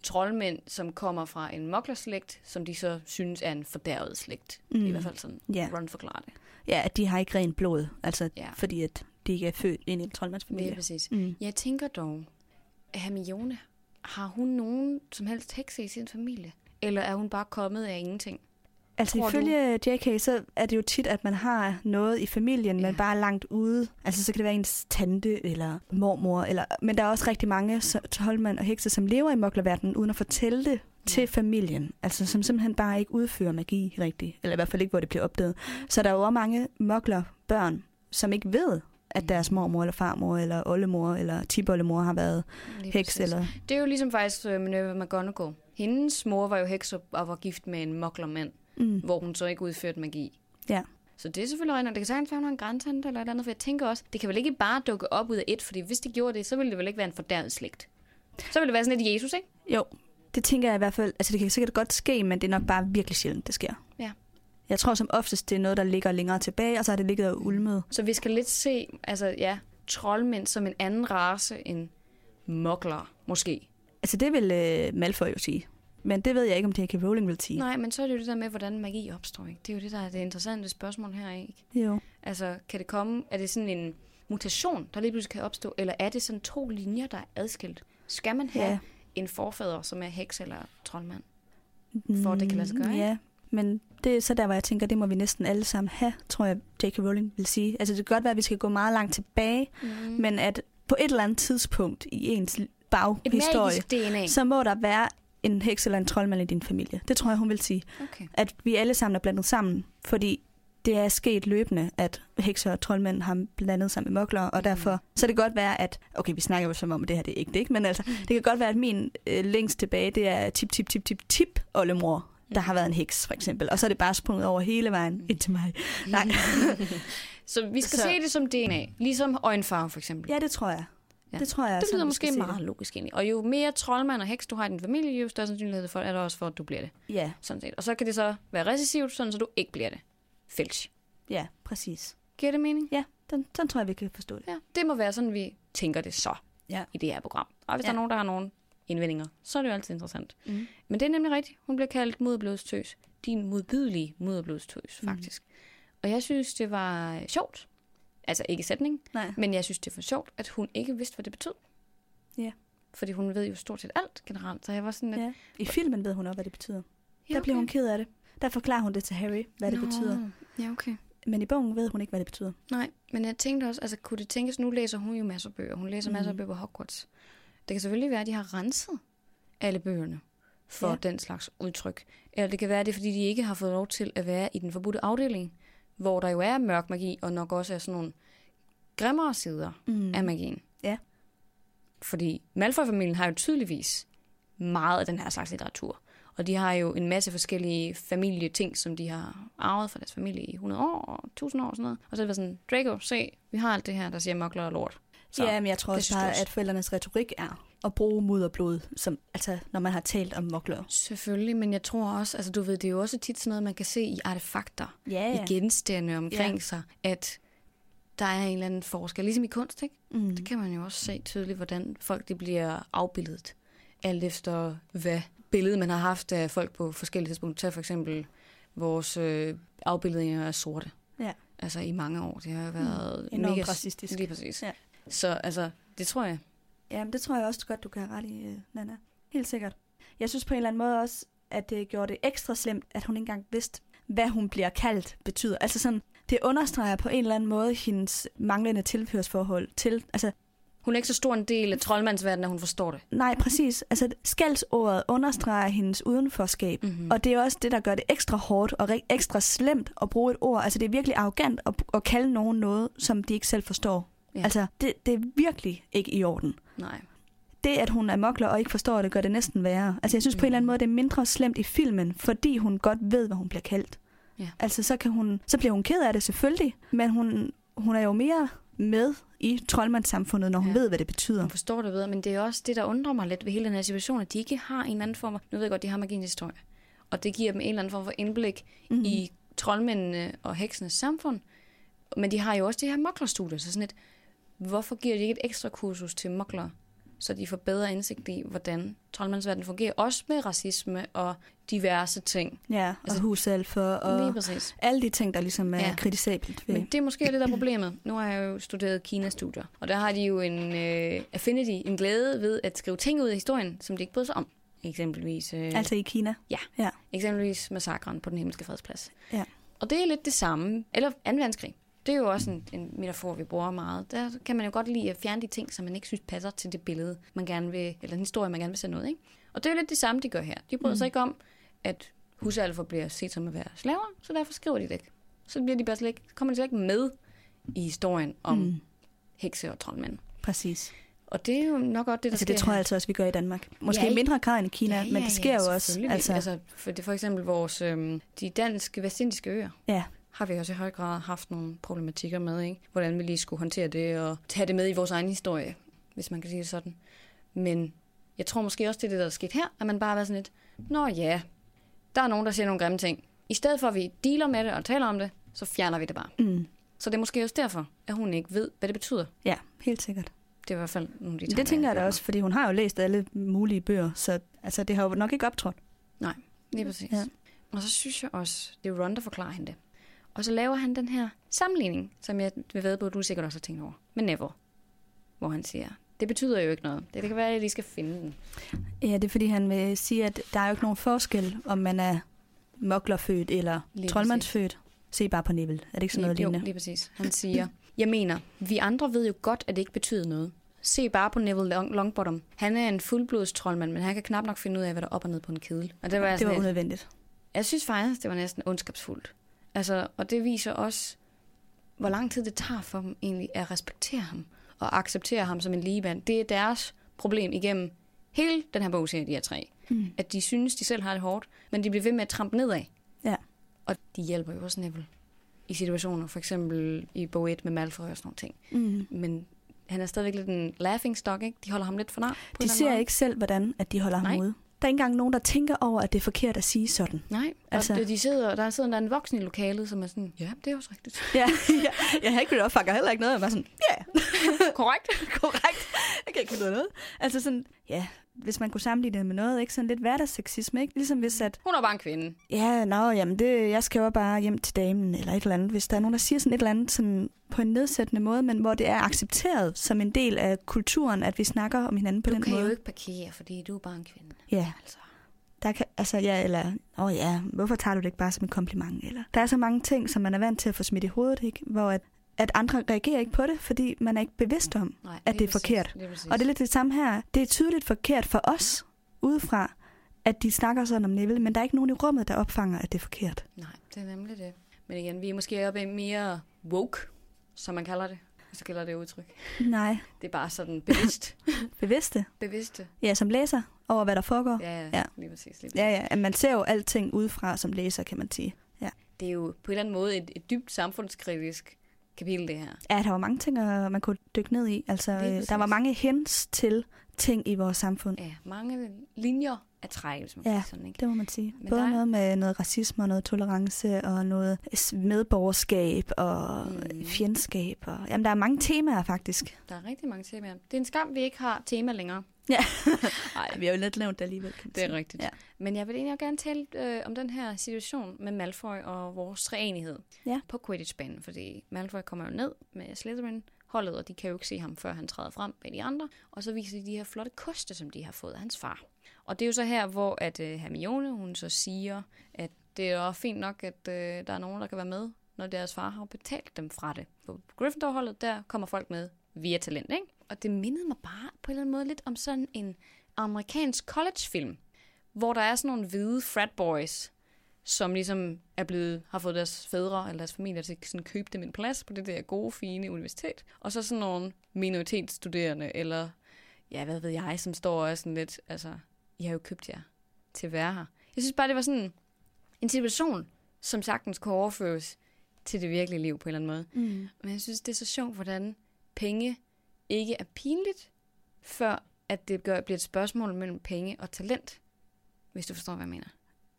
S1: troldmænd, som kommer fra en moklerslægt, som de så synes er en fordærvet slægt. Mm. I hvert fald sådan,
S2: Ja.
S1: Ron forklarer det.
S2: Ja, at de har ikke rent blod, altså
S1: Ja.
S2: fordi at de ikke er født ind i en
S1: Det
S2: troldmandsfamilie.
S1: er præcis.
S2: Mm.
S1: Jeg tænker dog, at Hermione, har hun nogen som helst hekse i sin familie? Eller er hun bare kommet af ingenting?
S2: Altså
S1: Tror du?
S2: ifølge JK, så er det jo tit, at man har noget i familien,
S1: Ja.
S2: men bare langt ude. Altså så kan det være ens tante eller mormor, eller, men der er også rigtig mange troldmænd og hekse, som lever i moklerverdenen, uden at fortælle det til familien. Altså som simpelthen bare ikke udfører magi rigtigt, eller i hvert fald ikke, hvor det bliver opdaget. Så der er jo også mange moklerbørn, som ikke ved, at deres mormor eller farmor eller oldemor eller tiboldemor har været
S1: Lige
S2: heks.
S1: præcis.
S2: Eller...
S1: Det er jo ligesom faktisk uh, Minerva McGonagall. Hendes mor var jo heks og og var gift med en moklermand,
S2: Mm.
S1: hvor hun så ikke udførte magi.
S2: Ja.
S1: Så det er selvfølgelig rigtigt. Det kan sagtens være, hun har en grænsehand eller et andet, for jeg tænker også, det kan vel ikke bare dukke op ud af et, fordi hvis det gjorde det, så ville det vel ikke være en fordærvet slægt. Så ville det være sådan lidt Jesus, ikke?
S2: Jo, det tænker jeg i hvert fald. Altså det kan sikkert godt ske, men det er nok bare virkelig sjældent, det sker.
S1: Ja.
S2: Jeg tror som oftest, det er noget, der ligger længere tilbage, og så har det ligget og ulmet.
S1: Så vi skal lidt se, altså ja, troldmænd som en anden race end mokler, måske.
S2: Altså det vil øh, Malfoy jo sige. Men det ved jeg ikke, om J.K. Rowling vil sige.
S1: Nej, men så er det jo det der med, hvordan magi opstår, ikke? Det er jo det, der er det interessante spørgsmål her, ikke?
S2: Jo.
S1: Altså, kan det komme, er det sådan en mutation, der lige pludselig kan opstå, eller er det sådan to linjer, der er adskilt? Skal man have
S2: Ja.
S1: en forfader, som er heks eller troldmand? For at det kan lade sig gøre,
S2: Mm,
S1: ikke?
S2: Ja. Men det er så der, hvor jeg tænker, det må vi næsten alle sammen have, tror jeg, J.K. Rowling vil sige. Altså det kan godt være, at vi skal gå meget langt tilbage,
S1: Mm.
S2: men at på et eller andet tidspunkt i ens baghistorie, så må der være en heks eller en troldmand i din familie. Det tror jeg, hun vil sige.
S1: Okay.
S2: At vi alle sammen er blandet sammen, fordi det er sket løbende, at hekser og troldmænd har blandet sammen med mokler, og
S1: Mhm.
S2: derfor så det kan godt være, at, okay, vi snakker jo som om, at det her det er ikke det, ikke? men altså,
S1: Mhm.
S2: det kan godt være, at min øh, længst tilbage, det er tip, tip, tip, tip, tip, oldemor, der har været en heks, for eksempel. Og så er det bare sprunget over hele vejen ind til mig. Nej.
S1: Så vi skal
S2: Så-
S1: se det som DNA. Ligesom øjenfarve, for eksempel.
S2: Ja, det tror jeg.
S1: Ja.
S2: Det tror jeg.
S1: det lyder måske meget logisk egentlig. Og jo mere troldmand og heks du har i din familie, jo større sandsynlighed for, er der også for, at du bliver det.
S2: Det. Ja,
S1: Sådan set. Og så kan det så være recessivt, sådan så du ikke bliver det. Fælch.
S2: ja, præcis.
S1: Giver det mening?
S2: Ja, den, sådan tror jeg, vi kan forstå det.
S1: Ja. Det må være sådan, vi tænker det så
S2: Ja.
S1: i det her program. Og hvis
S2: Ja.
S1: der er nogen, der har nogle indvendinger, så er det jo altid interessant.
S2: Mm.
S1: Men det er nemlig rigtigt. Hun bliver kaldt moderblodstøs. Din modbydelige moderblodstøs,
S2: Mm.
S1: faktisk. Og jeg synes, det var sjovt. Altså ikke sætning,
S2: Nej.
S1: men jeg synes, det var sjovt, at hun ikke vidste, hvad det betød.
S2: Ja.
S1: Fordi hun ved jo stort set alt generelt. Så jeg var sådan lidt...
S2: Ja. I filmen ved hun også, hvad det betyder.
S1: Ja,
S2: Der bliver hun ked af det. Der forklarer hun det til Harry, hvad det
S1: Nå,
S2: betyder.
S1: Ja, okay.
S2: Men i bogen ved hun ikke, hvad det betyder.
S1: Nej, men jeg tænkte også, altså kunne det tænkes, nu læser hun jo masser af bøger. Hun læser masser af bøger på Hogwarts. Det kan selvfølgelig være, at de har renset alle bøgerne for
S2: Ja.
S1: den slags udtryk. Eller det kan være, at det er, fordi de ikke har fået lov til at være i den forbudte afdeling, hvor der jo er mørk magi, og nok også er sådan nogle grimmere sider
S2: Mm.
S1: af magien.
S2: Ja.
S1: Fordi Malfoy-familien har jo tydeligvis meget af den her slags litteratur. Og de har jo en masse forskellige familieting, som de har arvet fra deres familie i 100 år og 1000 år og sådan noget. Og så er det sådan, Draco, se, vi har alt det her, der siger mokler og lort. Så,
S2: ja, men jeg tror også bare,
S1: også?
S2: at forældrenes retorik er at bruge mud og blod, som, altså, når man har talt om mokler.
S1: Selvfølgelig, men jeg tror også, altså du ved, det er jo også tit sådan noget, man kan se i artefakter,
S2: Ja,
S1: ja. i genstande omkring ja. sig, at der er en eller anden forskel. Ligesom i kunst, ikke?
S2: Mm.
S1: Det kan man jo også se tydeligt, hvordan folk de bliver afbildet. Alt efter, hvad billede man har haft af folk på forskellige tidspunkter. Tag for eksempel vores øh, afbildninger af sorte.
S2: Ja.
S1: Altså i mange år. Det har jo været
S2: Mm. Enormt
S1: mega...
S2: racistisk.
S1: Lige præcis.
S2: Ja.
S1: Så altså, det tror jeg.
S2: Ja, men det tror jeg også godt, du kan have ret i, øh, Nana. Helt sikkert. Jeg synes på en eller anden måde også, at det gjorde det ekstra slemt, at hun ikke engang vidste, hvad hun bliver kaldt betyder. Altså sådan, det understreger på en eller anden måde hendes manglende tilhørsforhold til, altså
S1: Hun er ikke så stor en del af troldmandsverdenen, at hun forstår det.
S2: nej, præcis. Altså skældsordet understreger hendes udenforskab.
S1: Mm-hmm.
S2: Og det er også det, der gør det ekstra hårdt og ekstra slemt at bruge et ord. Altså det er virkelig arrogant at, at kalde nogen noget, som de ikke selv forstår.
S1: Ja.
S2: Altså det, det er virkelig ikke i orden.
S1: Nej.
S2: det, at hun er mokler og ikke forstår det, gør det næsten værre. Altså, jeg synes mm. på en eller anden måde, det er mindre slemt i filmen, fordi hun godt ved, hvad hun bliver kaldt.
S1: Ja.
S2: Altså, så, kan hun, så bliver hun ked af det selvfølgelig, men hun, hun er jo mere med i troldmandssamfundet, når hun
S1: Ja.
S2: ved, hvad det betyder.
S1: Hun forstår det bedre, men det er også det, der undrer mig lidt ved hele den her situation, at de ikke har en eller anden form af... Nu ved jeg godt, de har magiens historie. Og det giver dem en eller anden form for indblik mm. i troldmændene og heksenes samfund. Men de har jo også de her moklerstudier, så sådan et... Hvorfor giver de ikke et ekstra kursus til mokler, så de får bedre indsigt i, hvordan troldmandsverdenen fungerer, også med racisme og diverse ting.
S2: Ja, og
S1: Altså,
S2: husalfer
S1: Og...
S2: Alle de ting, der ligesom er
S1: Ja.
S2: ja. kritisabelt ved.
S1: Men det er måske det, der er problemet. Nu har jeg jo studeret Kina-studier, og der har de jo en øh, affinity, en glæde ved at skrive ting ud af historien, som de ikke bryder sig om. Eksempelvis, øh,
S2: Altså i Kina.
S1: eksempelvis massakren på den himmelske fredsplads.
S2: Ja.
S1: Og det er lidt det samme. Eller 2. verdenskrig. Det er jo også en, en metafor, vi bruger meget. Der kan man jo godt lide at fjerne de ting, som man ikke synes passer til det billede, man gerne vil, eller den historie, man gerne vil sætte noget, ikke? Og det er jo lidt det samme, de gør her. De bryder mm. sig ikke om, at husalfer bliver set som at være slaver, så derfor skriver de det ikke. Så bliver de bare slet ikke, kommer de slet ikke med i historien om mm. Hekse og troldmænd.
S2: præcis.
S1: Og det er jo nok godt det, der
S2: Altså
S1: sker
S2: det tror jeg altså også, vi gør i Danmark. Måske
S1: Ja,
S2: i mindre grad end i Kina,
S1: Ja, ja,
S2: men det sker
S1: ja,
S2: jo også. Altså,
S1: altså for, det, for eksempel vores, øhm, de danske, vestindiske øer,
S2: ja,
S1: har vi også i høj grad haft nogle problematikker med, ikke? Hvordan vi lige skulle håndtere det og tage det med i vores egen historie, hvis man kan sige det sådan. Men jeg tror måske også, det er det, der er sket her, at man bare har været sådan lidt, nå ja, der er nogen, der siger nogle grimme ting. I stedet for, at vi dealer med det og taler om det, så fjerner vi det bare.
S2: mm,
S1: Så det er måske også derfor, at hun ikke ved, hvad det betyder.
S2: ja, helt sikkert.
S1: Det er i hvert fald nogle af de
S2: Det
S1: tanker,
S2: tænker jeg da også, fordi hun har jo læst alle mulige bøger, så altså, det har jo nok ikke optrådt.
S1: mig. Lige præcis.
S2: Ja.
S1: Og så synes jeg også, det er Ron, der forklarer hende det. Og så laver han den her sammenligning, som jeg vil ved på, at du sikkert også har tænkt over, med Neville. Hvor han siger, det betyder jo ikke noget. Det kan være, at jeg lige skal finde den.
S2: Ja, det er fordi, han vil sige, at der er jo ikke nogen forskel, om man er moklerfødt eller
S1: Lige
S2: troldmandsfødt. Se bare på Neville. Er det ikke sådan noget
S1: lige, jo,
S2: lignende?
S1: lige præcis. Han siger, jeg mener, vi andre ved jo godt, at det ikke betyder noget. Se bare på Neville Long- Longbottom. Han er en fuldblods troldmand, men han kan knap nok finde ud af, hvad der er op og ned på en kedel. Og det var,
S2: Det
S1: sådan
S2: var
S1: lidt-
S2: unødvendigt.
S1: Jeg synes faktisk, det var næsten ondskabsfuldt. Altså, og det viser også, hvor lang tid det tager for dem egentlig at respektere ham og acceptere ham som en ligemand. Det er deres problem igennem hele den her bog, siger de her tre.
S2: Mm.
S1: At de synes, de selv har det hårdt, men de bliver ved med at trampe nedad.
S2: Ja.
S1: Og de hjælper jo også Neville i situationer, for eksempel i bog 1 med Malfoy og sådan nogle ting.
S2: Mm.
S1: Men han er stadigvæk lidt en laughing stock, ikke? De holder ham lidt for nar.
S2: De ser
S1: måde.
S2: ikke selv, hvordan at de holder ham
S1: Nej.
S2: ude. Der er ikke engang nogen, der tænker over, at det er forkert at sige sådan.
S1: Nej,
S2: Altså-
S1: og de sidder, der sidder der en voksen i lokalet, som er sådan, ja, det er også rigtigt.
S2: Ja, ja. jeg Hagrid opfanger heller ikke noget. Jeg var sådan, ja, yeah,
S1: Korrekt.
S2: korrekt. Jeg kan ikke noget. Altså sådan, ja, hvis man kunne sammenligne det med noget, ikke? Sådan lidt hverdagssexisme, ikke? Ligesom hvis at,
S1: Hun er bare en kvinde.
S2: ja, nå, jamen det, jeg skal jo bare hjem til damen, eller et eller andet. Hvis der er nogen, der siger sådan et eller andet sådan på en nedsættende måde, men hvor det er accepteret som en del af kulturen, at vi snakker om hinanden på
S1: Du
S2: den
S1: kan
S2: måde.
S1: jo ikke parkere, fordi du er bare en kvinde.
S2: Ja,
S1: Altså.
S2: der kan, altså ja, eller, åh oh ja, hvorfor tager du det ikke bare som en kompliment? Eller, der er så mange ting, som man er vant til at få smidt i hovedet, ikke? Hvor at, at andre reagerer ikke på det, fordi man er ikke bevidst om,
S1: Nej,
S2: at det er
S1: præcis,
S2: forkert.
S1: præcis.
S2: Og det er lidt det samme her. Det er tydeligt forkert for os udefra, at de snakker sådan om Neville, men der er ikke nogen i rummet, der opfanger, at det er forkert.
S1: Nej, det er nemlig det. Men igen, vi er måske oppe i mere woke, som man kalder det. Hvis så kalder det udtryk.
S2: Nej,
S1: Det er bare sådan bevidst.
S2: bevidste.
S1: Bevidste.
S2: Ja, som læser over, hvad der foregår.
S1: Ja, ja,
S2: Ja.
S1: ja. lige præcis. Lige præcis.
S2: Ja, ja, at man ser jo alting udefra som læser, kan man sige. Ja,
S1: Det er jo på en eller anden måde et, et dybt samfundskritisk kapitel, det her.
S2: ja der var mange ting, øh, man kunne dykke ned i. Altså, øh, der var mange hints til ting i vores samfund.
S1: Ja, mange linjer at trække, hvis man
S2: Ja.
S1: sådan, ikke?
S2: Det må man sige.
S1: Men
S2: Både
S1: der er-
S2: noget med noget racisme og noget tolerance og noget medborgerskab og
S1: mm.
S2: fjendskab. Og, jamen, der er mange temaer faktisk.
S1: Der er rigtig mange temaer. Det er en skam, vi ikke har tema længere.
S2: Ja.
S1: Nej,
S2: Vi har jo lidt nævnt det alligevel, kan
S1: det er
S2: sige.
S1: rigtigt.
S2: Ja.
S1: Men jeg vil egentlig også gerne tale øh, om den her situation med Malfoy og vores treenighed
S2: Ja.
S1: på Quidditch-banen. Fordi Malfoy kommer jo ned med Slytherin-holdet, og de kan jo ikke se ham, før han træder frem med de andre. Og så viser de de her flotte koste, som de har fået af hans far. Og det er jo så her, hvor at øh, Hermione, hun så siger, at det er jo fint nok, at øh, der er nogen, der kan være med, når deres far har betalt dem fra det. På Gryffindor-holdet, der kommer folk med via talent, ikke? Og det mindede mig bare på en eller anden måde lidt om sådan en amerikansk collegefilm, hvor der er sådan nogle hvide frat boys, som ligesom er blevet, har fået deres fædre eller deres familier til at sådan købe dem en plads på det der gode, fine universitet. Og så sådan nogle minoritetsstuderende, eller ja, hvad ved jeg, som står og er sådan lidt, altså, I har jo købt jer til at være her. Jeg synes bare, det var sådan en situation, som sagtens kunne overføres til det virkelige liv på en eller anden måde.
S2: Mm.
S1: Men jeg synes, det er så sjovt, hvordan penge ikke er pinligt, før at det gør, bliver et spørgsmål mellem penge og talent. Hvis du forstår, hvad jeg mener.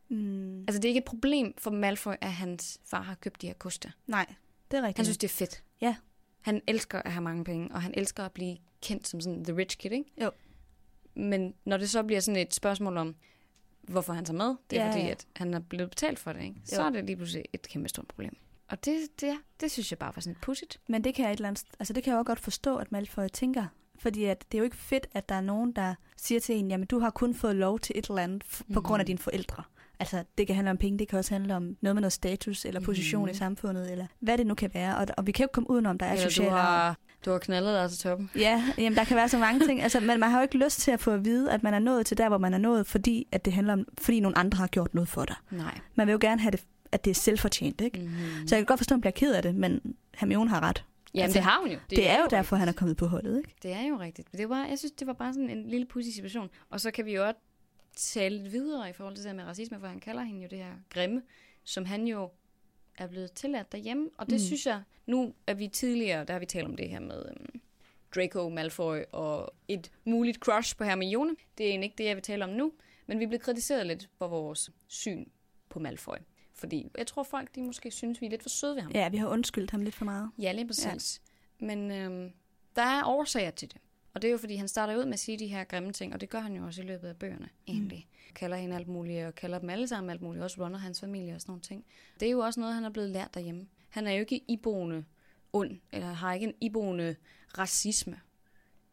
S2: Mm.
S1: Altså, det er ikke et problem for Malfoy, at hans far har købt de her koster.
S2: Nej, det er rigtigt.
S1: Han synes, det er fedt.
S2: Ja.
S1: Han elsker at have mange penge, og han elsker at blive kendt som sådan the rich kid, ikke?
S2: Jo.
S1: Men når det så bliver sådan et spørgsmål om, hvorfor han tager med, det er
S2: Ja,
S1: fordi,
S2: ja.
S1: at han er blevet betalt for det, ikke? Så
S2: Jo.
S1: er det lige pludselig et kæmpe stort problem. Og det, det, det synes jeg bare var sådan lidt pudsigt.
S2: Men det kan jeg et eller andet, altså det kan jeg også godt forstå, at Malfoy tænker. Fordi at det er jo ikke fedt, at der er nogen, der siger til en, jamen du har kun fået lov til et eller andet f- på grund af
S1: Mhm.
S2: dine forældre. Altså det kan handle om penge, det kan også handle om noget med noget status eller position
S1: Mhm.
S2: i samfundet, eller hvad det nu kan være. Og, og vi kan jo ikke komme udenom, der er
S1: Eller
S2: sociale
S1: du har, du har knaldet dig til toppen.
S2: Ja, jamen, der kan være så mange ting. Altså, men man har jo ikke lyst til at få at vide, at man er nået til der, hvor man er nået, fordi at det handler om, fordi nogle andre har gjort noget for dig.
S1: Nej.
S2: Man vil jo gerne have det, at det er selvfortjent, ikke? Mm.
S1: Mm-hmm.
S2: Så jeg kan godt forstå, at man bliver ked af det, men Hermione har ret.
S1: Jamen,
S2: altså,
S1: det har hun jo.
S2: Det, det er jo derfor,
S1: rigtigt.
S2: han er kommet på holdet, ikke?
S1: Det er jo rigtigt. Det var, jeg synes, det var bare sådan en lille pudsig situation. Og så kan vi jo også tale lidt videre i forhold til det her med racisme, for han kalder hende jo det her grimme, som han jo er blevet tilladt derhjemme. Og det
S2: Mm.
S1: synes jeg, nu er vi tidligere, der har vi talt om det her med um, Draco Malfoy og et muligt crush på Hermione. Det er egentlig ikke det, jeg vil tale om nu, men vi er blevet kritiseret lidt for vores syn på Malfoy. Fordi jeg tror folk, de måske synes, vi er lidt for søde ved ham.
S2: Ja, vi har undskyldt ham lidt for meget.
S1: Ja, lige præcis. Ja. Men øhm, der er årsager til det. Og det er jo, fordi han starter ud med at sige de her grimme ting, og det gør han jo også i løbet af bøgerne, egentlig. Mm. Kalder hende alt muligt, og kalder dem alle sammen alt muligt, også Ron og hans familie og sådan nogle ting. Det er jo også noget, han er blevet lært derhjemme. Han er jo ikke iboende ond, eller har ikke en iboende racisme.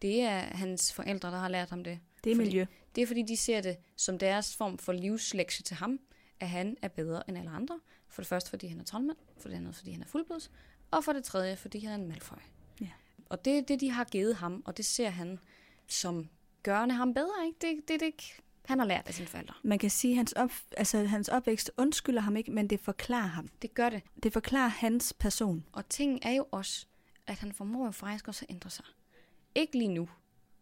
S1: Det er hans forældre, der har lært ham det.
S2: Det er
S1: Fordi-
S2: miljø.
S1: Det er fordi, de ser det som deres form for livslektie til ham, at han er bedre end alle andre. For det første, fordi han er troldmand. For det andet, fordi han er fuldblods. Og for det tredje, fordi han er en Malfoy.
S2: Ja.
S1: Og det er det, de har givet ham, og det ser han som gørende ham bedre, ikke? Det, det, det, det han har lært af sine forældre.
S2: Man kan sige, at hans, op, altså, hans opvækst undskylder ham ikke, men det forklarer ham.
S1: Det gør det.
S2: Det forklarer hans person.
S1: Og ting er jo også, at han formår jo faktisk også at ændre sig. Ikke lige nu.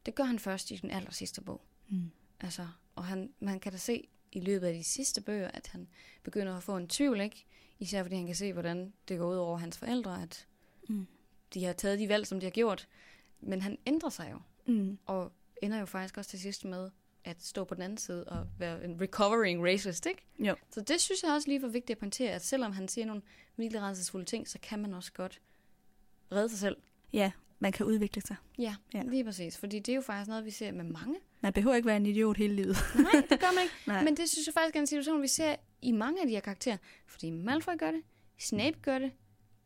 S1: Det gør han først i den aller sidste bog.
S2: Mm.
S1: Altså, og han, man kan da se i løbet af de sidste bøger, at han begynder at få en tvivl, ikke? Især fordi han kan se, hvordan det går ud over hans forældre, at
S2: Mm.
S1: de har taget de valg, som de har gjort. Men han ændrer sig jo,
S2: Mm.
S1: og ender jo faktisk også til sidst med at stå på den anden side og være en recovering racist, ikke?
S2: Jo.
S1: Så det synes jeg også lige var vigtigt at pointere, at selvom han siger nogle virkelig rædselsfulde ting, så kan man også godt redde sig selv.
S2: Ja, man kan udvikle sig.
S1: Ja,
S2: Ja.
S1: ja. lige præcis. Fordi det er jo faktisk noget, vi ser med mange.
S2: Man behøver ikke være en idiot hele livet.
S1: Nej, det gør man ikke.
S2: Nej.
S1: Men det synes jeg faktisk er en situation, vi ser i mange af de her karakterer. Fordi Malfoy gør det, Snape gør det,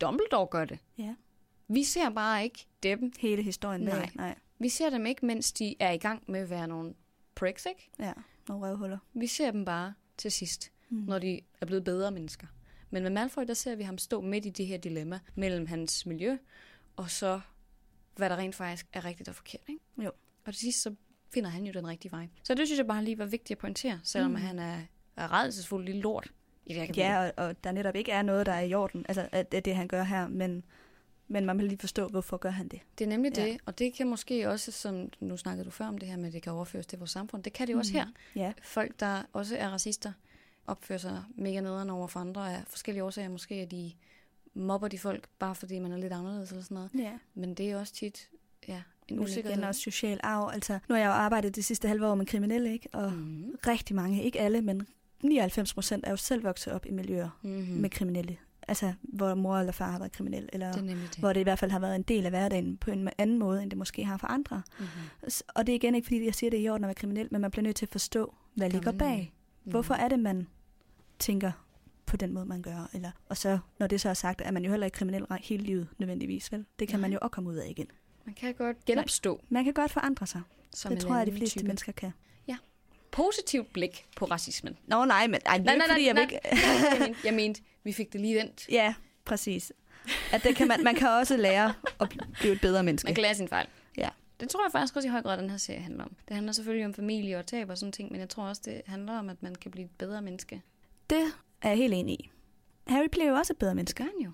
S1: Dumbledore gør det.
S2: Ja.
S1: Vi ser bare ikke dem.
S2: Hele historien.
S1: Nej.
S2: Nej.
S1: Vi ser dem ikke, mens de er i gang med at være nogle pricks, ikke?
S2: Ja, nogle røvhuller.
S1: Vi ser dem bare til sidst,
S2: mm.
S1: når de er blevet bedre mennesker. Men med Malfoy, der ser vi ham stå midt i det her dilemma mellem hans miljø, og så hvad der rent faktisk er rigtigt og forkert. Ikke?
S2: Jo.
S1: Og til sidst, så finder han jo den rigtige vej. Så det synes jeg bare lige var vigtigt at pointere, selvom
S2: Mm.
S1: mm. han er, er redselsfuld lille lort i det.
S2: Ja, og, og der netop ikke er noget, der er i orden. Altså, at det er det, han gør her, men, men man vil lige forstå, hvorfor gør han det.
S1: Det er nemlig
S2: Ja.
S1: det, og det kan måske også, som nu snakkede du før om det her med, at det kan overføres til vores samfund, det kan det jo også her.
S2: Ja,
S1: Folk, der også er racister, opfører sig mega nederen over for andre af forskellige årsager. Måske at de mobber de folk, bare fordi man er lidt anderledes eller sådan noget.
S2: ja.
S1: Men det er også tit ja, en
S2: Men
S1: usikkerhed.
S2: igen også social arv. Altså, nu har jeg jo arbejdet det sidste halve år med kriminelle, ikke? Og
S1: Mm.
S2: rigtig mange, ikke alle, men 99 procent er jo selv vokset op i miljøer
S1: Mm-hmm.
S2: mm. med kriminelle. Altså, hvor mor eller far har været kriminel, eller
S1: det det.
S2: hvor det i hvert fald har været en del af hverdagen på en anden måde, end det måske har for andre.
S1: Mm-hmm.
S2: Og det er igen ikke, fordi jeg siger, det er i orden at være kriminel, men man bliver nødt til at forstå, hvad ligger bag. Hvorfor er det, man tænker på den måde, man gør? Eller, og så, når det så er sagt, er man jo heller ikke kriminel hele livet nødvendigvis, vel? Det kan
S1: Nej.
S2: man jo også komme ud af igen.
S1: Man kan godt genopstå.
S2: Man kan godt forandre sig.
S1: Som
S2: det tror jeg, de fleste
S1: type.
S2: mennesker kan.
S1: Positivt blik på racismen.
S2: Nå nej, men ej, det er
S1: Nej, nej,
S2: ikke,
S1: nej,
S2: fordi jeg
S1: nej.
S2: vil ikke...
S1: jeg, mente, jeg mente, vi fik det lige vendt.
S2: Ja, præcis. At det kan man, man kan også lære at blive et bedre menneske.
S1: Man kan lære sin fejl.
S2: Ja.
S1: Det tror jeg faktisk også i høj grad, den her serie handler om. Det handler selvfølgelig om familie og tab og sådan ting, men jeg tror også, det handler om, at man kan blive et bedre menneske.
S2: Det er jeg helt enig i. Harry bliver jo også et bedre
S1: Det
S2: menneske.
S1: gør han jo.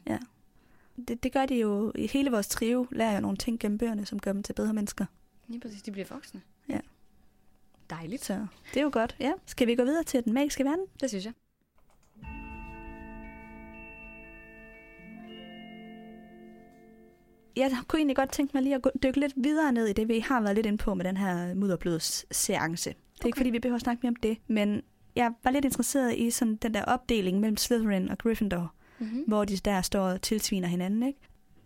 S2: Det, det gør de jo i hele vores trio, lærer jo nogle ting gennem bøgerne, som gør dem til bedre mennesker.
S1: Lige præcis, de bliver voksne.
S2: Ja.
S1: Dejligt.
S2: Så det er jo godt. Ja. Skal vi gå videre til den magiske verden?
S1: Det synes jeg.
S2: Jeg kunne egentlig godt tænke mig lige at dykke lidt videre ned i det, vi har været lidt inde på med den her mudderblodsseance. Det er okay. ikke, fordi vi behøver at snakke mere om det, men jeg var lidt interesseret i sådan den der opdeling mellem Slytherin og Gryffindor,
S1: Mm-hmm.
S2: hvor de der står og tilsviner hinanden, ikke?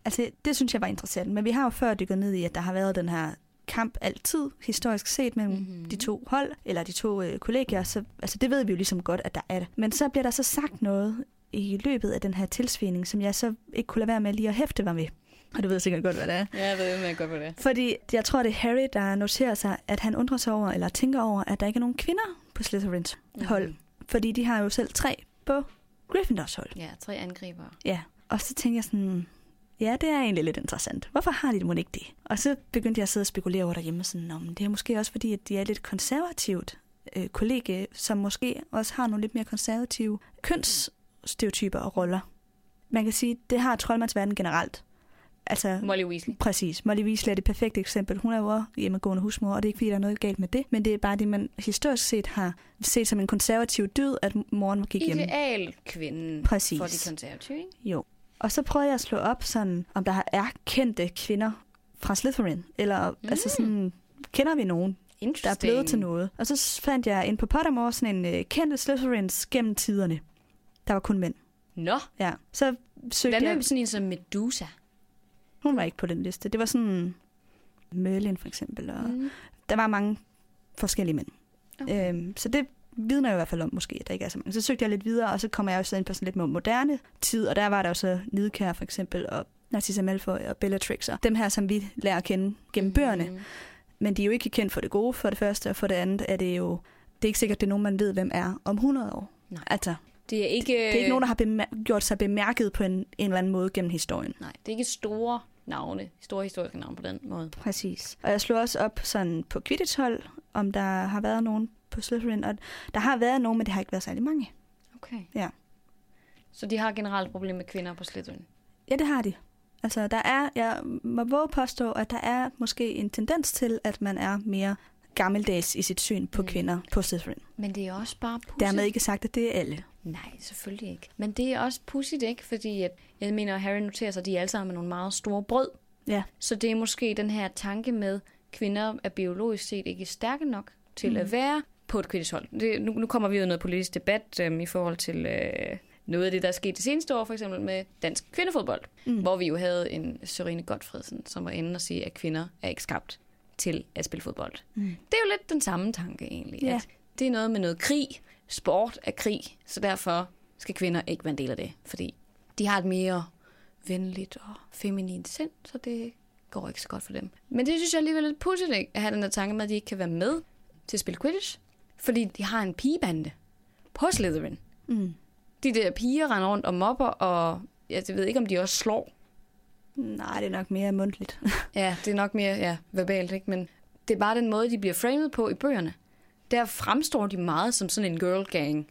S2: Altså, det synes jeg var interessant, men vi har jo før dykket ned i, at der har været den her kamp altid, historisk set, mellem mm-hmm.
S1: Mhm.
S2: de to hold, eller de to øh, kollegier, så altså, det ved vi jo ligesom godt, at der er det. Men så bliver der så sagt noget i løbet af den her tilsvining, som jeg så ikke kunne lade være med lige at hæfte mig ved. Og du ved sikkert godt, hvad det er.
S1: Ja, jeg ved jeg godt, hvad det er.
S2: Fordi jeg tror, det er Harry, der noterer sig, at han undrer sig over, eller tænker over, at der ikke er nogen kvinder på Slytherins hold.
S1: Mhm.
S2: Fordi de har jo selv tre på Gryffindors hold.
S1: Ja, tre angribere.
S2: Ja, og så tænker jeg sådan, ja, det er egentlig lidt interessant. Hvorfor har de det ikke det? Og så begyndte jeg at sidde og spekulere over derhjemme, sådan, om det er måske også fordi, at de er lidt konservativt øh, kollega, som måske også har nogle lidt mere konservative kønsstereotyper og roller. Man kan sige, det har troldmandsverden generelt. Altså,
S1: Molly Weasley.
S2: Præcis. Molly Weasley er det perfekte eksempel. Hun er jo også hjemmegående husmor, og det er ikke fordi, der er noget galt med det, men det er bare det, man historisk set har set som en konservativ dyd, at moren gik hjemme.
S1: Ideal kvinden
S2: Præcis.
S1: for de konservative, ikke?
S2: Jo. Og så prøvede jeg at slå op, sådan, om der er kendte kvinder fra Slytherin, eller mm. altså sådan, kender vi nogen, der er blevet til noget. Og så fandt jeg ind på Pottermore sådan en uh, kendte Slytherins gennem tiderne. Der var kun mænd.
S1: Nå,
S2: Ja. Så søgte
S1: hvad
S2: jeg...
S1: med sådan en som Medusa?
S2: Hun var ikke på den liste. Det var sådan Merlin for eksempel, og
S1: Mm.
S2: der var mange forskellige mænd.
S1: Okay.
S2: Øhm, så det vidner jo i hvert fald om måske, at der ikke er så mange. Så søgte jeg lidt videre, og så kom jeg også ind på sådan lidt mere moderne tid, og der var der jo så Nidkær for eksempel, og Narcissa Malfoy og Bellatrix, og dem her, som vi lærer at kende gennem mm. bøgerne. Men de er jo ikke kendt for det gode for det første, og for det andet er det jo, det er ikke sikkert, det er nogen, man ved, hvem er om 100 år.
S1: Nej.
S2: Altså,
S1: Det er ikke...
S2: det er ikke nogen, der har bemær- gjort sig bemærket på en, en eller anden måde gennem historien.
S1: Nej, det er ikke store navne, store historiske navne på den måde.
S2: Præcis. Og jeg slog også op sådan på Quidditch-hold, om der har været nogen på Slytherin, og der har været nogen, men det har ikke været særlig mange.
S1: Okay.
S2: Ja.
S1: Så de har generelt problem med kvinder på Slytherin?
S2: Ja, det har de. Altså, der er, jeg må våge påstå, at der er måske en tendens til, at man er mere gammeldags i sit syn på
S1: Mm.
S2: kvinder på Slytherin.
S1: Men det er også bare pudsigt.
S2: Dermed ikke sagt, at det er alle.
S1: Nej, selvfølgelig ikke. Men det er også pudsigt, ikke? Fordi at, jeg mener, Harry noterer sig, at de alle sammen er nogle meget store brød.
S2: Ja.
S1: Så det er måske den her tanke med, kvinder er biologisk set ikke stærke nok til mm. At være på et kritisk hold. Det, nu, nu kommer vi jo noget politisk debat øhm, i forhold til øh, noget af det, der er sket det seneste år, for eksempel med dansk kvindefodbold. Mm. hvor vi jo havde en Sørine Godfredsen, som var inde og sige, at kvinder er ikke skabt til at spille fodbold.
S2: Mm.
S1: Det er jo lidt den samme tanke egentlig.
S2: Ja.
S1: At det er noget med noget krig. Sport er krig, så derfor skal kvinder ikke være en del af det. Fordi de har et mere venligt og feminint sind, så det går ikke så godt for dem. Men det synes jeg alligevel er lidt pudsigt, ikke? At have den der tanke med, at de ikke kan være med til at spille Quidditch. Fordi de har en pigebande på Slytherin.
S2: Mm.
S1: De der piger render rundt og mobber, og jeg ved ikke, om de også slår.
S2: Nej, det er nok mere mundtligt.
S1: Ja, det er nok mere ja, verbalt, ikke? Men det er bare den måde, de bliver framet på i bøgerne. Der fremstår de meget som sådan en girl gang.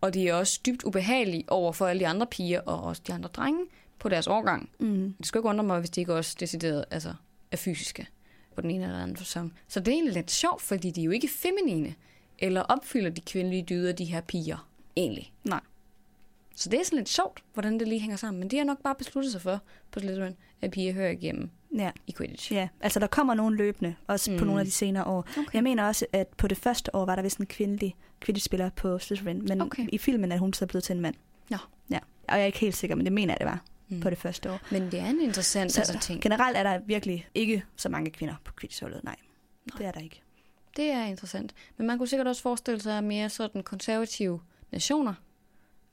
S1: Og de er også dybt ubehagelige over for alle de andre piger og også de andre drenge på deres årgang.
S2: Mm.
S1: Det skal ikke undre mig, hvis de ikke også decideret altså, er fysiske på den ene eller anden fasong. Så det er egentlig lidt sjovt, fordi de er jo ikke feminine, eller opfylder de kvindelige dyder, de her piger, egentlig.
S2: Nej.
S1: Så det er sådan lidt sjovt, hvordan det lige hænger sammen. Men de har nok bare besluttet sig for på Slytherin, at piger hører igennem
S2: Ja.
S1: i Quidditch.
S2: ja, altså der kommer nogen løbende, også mm. på
S1: Mm.
S2: nogle af de senere år.
S1: Okay.
S2: Jeg mener også, at på det første år var der vist en kvindelig Quidditch-spiller på Slytherin, men
S1: Okay.
S2: i filmen er hun så blevet til en mand.
S1: Nå.
S2: Ja, og jeg er ikke helt sikker, men det mener jeg, det var
S1: Mm.
S2: mm. på det første år.
S1: Men det er en interessant
S2: Så
S1: altså, ting.
S2: generelt er der virkelig ikke så mange kvinder på Quidditch-holdet, nej.
S1: Nej.
S2: Det er der ikke.
S1: Det er interessant. Men man kunne sikkert også forestille sig, mere sådan konservative nationer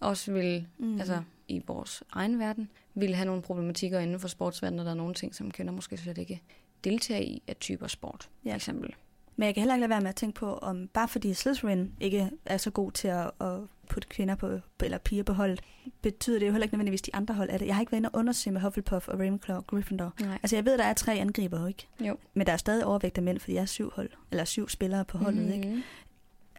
S1: også vil, mm. Altså i vores egen verden, vil have nogle problematikker inden for sportsverdenen, og der er nogle ting, som kvinder måske slet ikke deltager i af typer sport, ja. For eksempel.
S2: Men jeg kan heller ikke lade være med at tænke på, om bare fordi Slytherin ikke er så god til at, at putte kvinder på, eller piger på holdet, betyder det jo heller ikke nødvendigvis, de andre hold er det. Jeg har ikke været inde og undersøge med Hufflepuff og Ravenclaw og Gryffindor.
S1: Nej.
S2: Altså jeg ved, der er tre angriber, ikke?
S1: Jo.
S2: Men der er stadig overvægt af mænd, fordi jeg er syv hold, eller syv spillere på holdet, mm. ikke?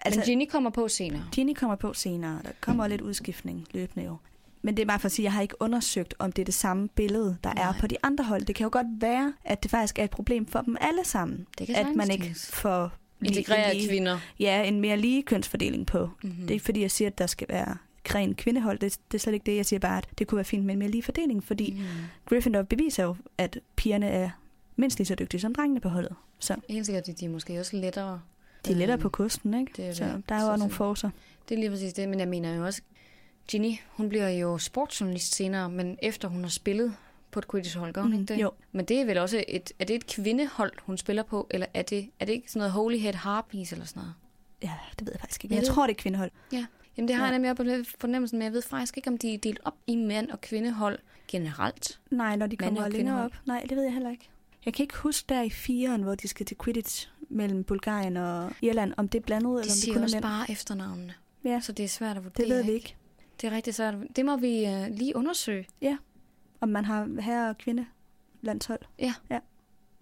S2: Altså,
S1: Men Ginny kommer på senere.
S2: Ginny kommer på senere, der kommer lidt udskiftning løbende jo. Men det er bare for at sige, at jeg har ikke undersøgt, om det er det samme billede, der
S1: Nej.
S2: er på de andre hold. Det kan jo godt være, at det faktisk er et problem for dem alle sammen.
S1: Det kan
S2: At man ikke
S1: tænkes.
S2: får lige-
S1: Integrere
S2: lige-
S1: kvinder.
S2: Ja, en mere lige kønsfordeling på.
S1: Mm-hmm.
S2: Mm. Det er ikke fordi, jeg siger, at der skal være gren kvindehold. Det, det er slet ikke det. Jeg siger bare, at det kunne være fint med en mere lige fordeling, fordi mm.
S1: mm.
S2: Gryffindor beviser jo, at pigerne er mindst lige så dygtige som drengene på holdet. Så
S1: Helt sikkert, at de er måske også lettere.
S2: De er lettere
S1: Øhm,
S2: på kosten, ikke?
S1: det er
S2: så
S1: det.
S2: der er jo også nogle forser.
S1: Det er lige præcis det, men jeg mener jo også, Ginny, hun bliver jo sportsjournalist senere, men efter hun har spillet på et Quidditch-hold, gør hun
S2: Mm,
S1: ikke det?
S2: jo.
S1: Men det er vel også et, er det et kvindehold, hun spiller på, eller er det, er det ikke sådan noget Holy Head Harpies eller sådan noget?
S2: Ja, det ved jeg faktisk ikke.
S1: Ja,
S2: Jeg tror, det er kvindehold.
S1: Jamen det har
S2: Ja.
S1: jeg nemlig lidt fornemmelsen, men jeg ved faktisk ikke, om de er delt op i mand- og kvindehold generelt.
S2: Nej, når de kommer længere op. Nej, det ved jeg heller ikke. Jeg kan ikke huske der i firen, hvor de skal til Quidditch mellem Bulgarien og Irland, om det er blandet, eller
S1: De
S2: om det kun er
S1: også
S2: mænd.
S1: bare efternavnene,
S2: Ja,
S1: så det er svært at vurdere.
S2: det ved vi ikke.
S1: Det er rigtig svært. Det må vi uh, lige undersøge.
S2: Om man har herre- og kvinde landshold.
S1: Ja.
S2: ja.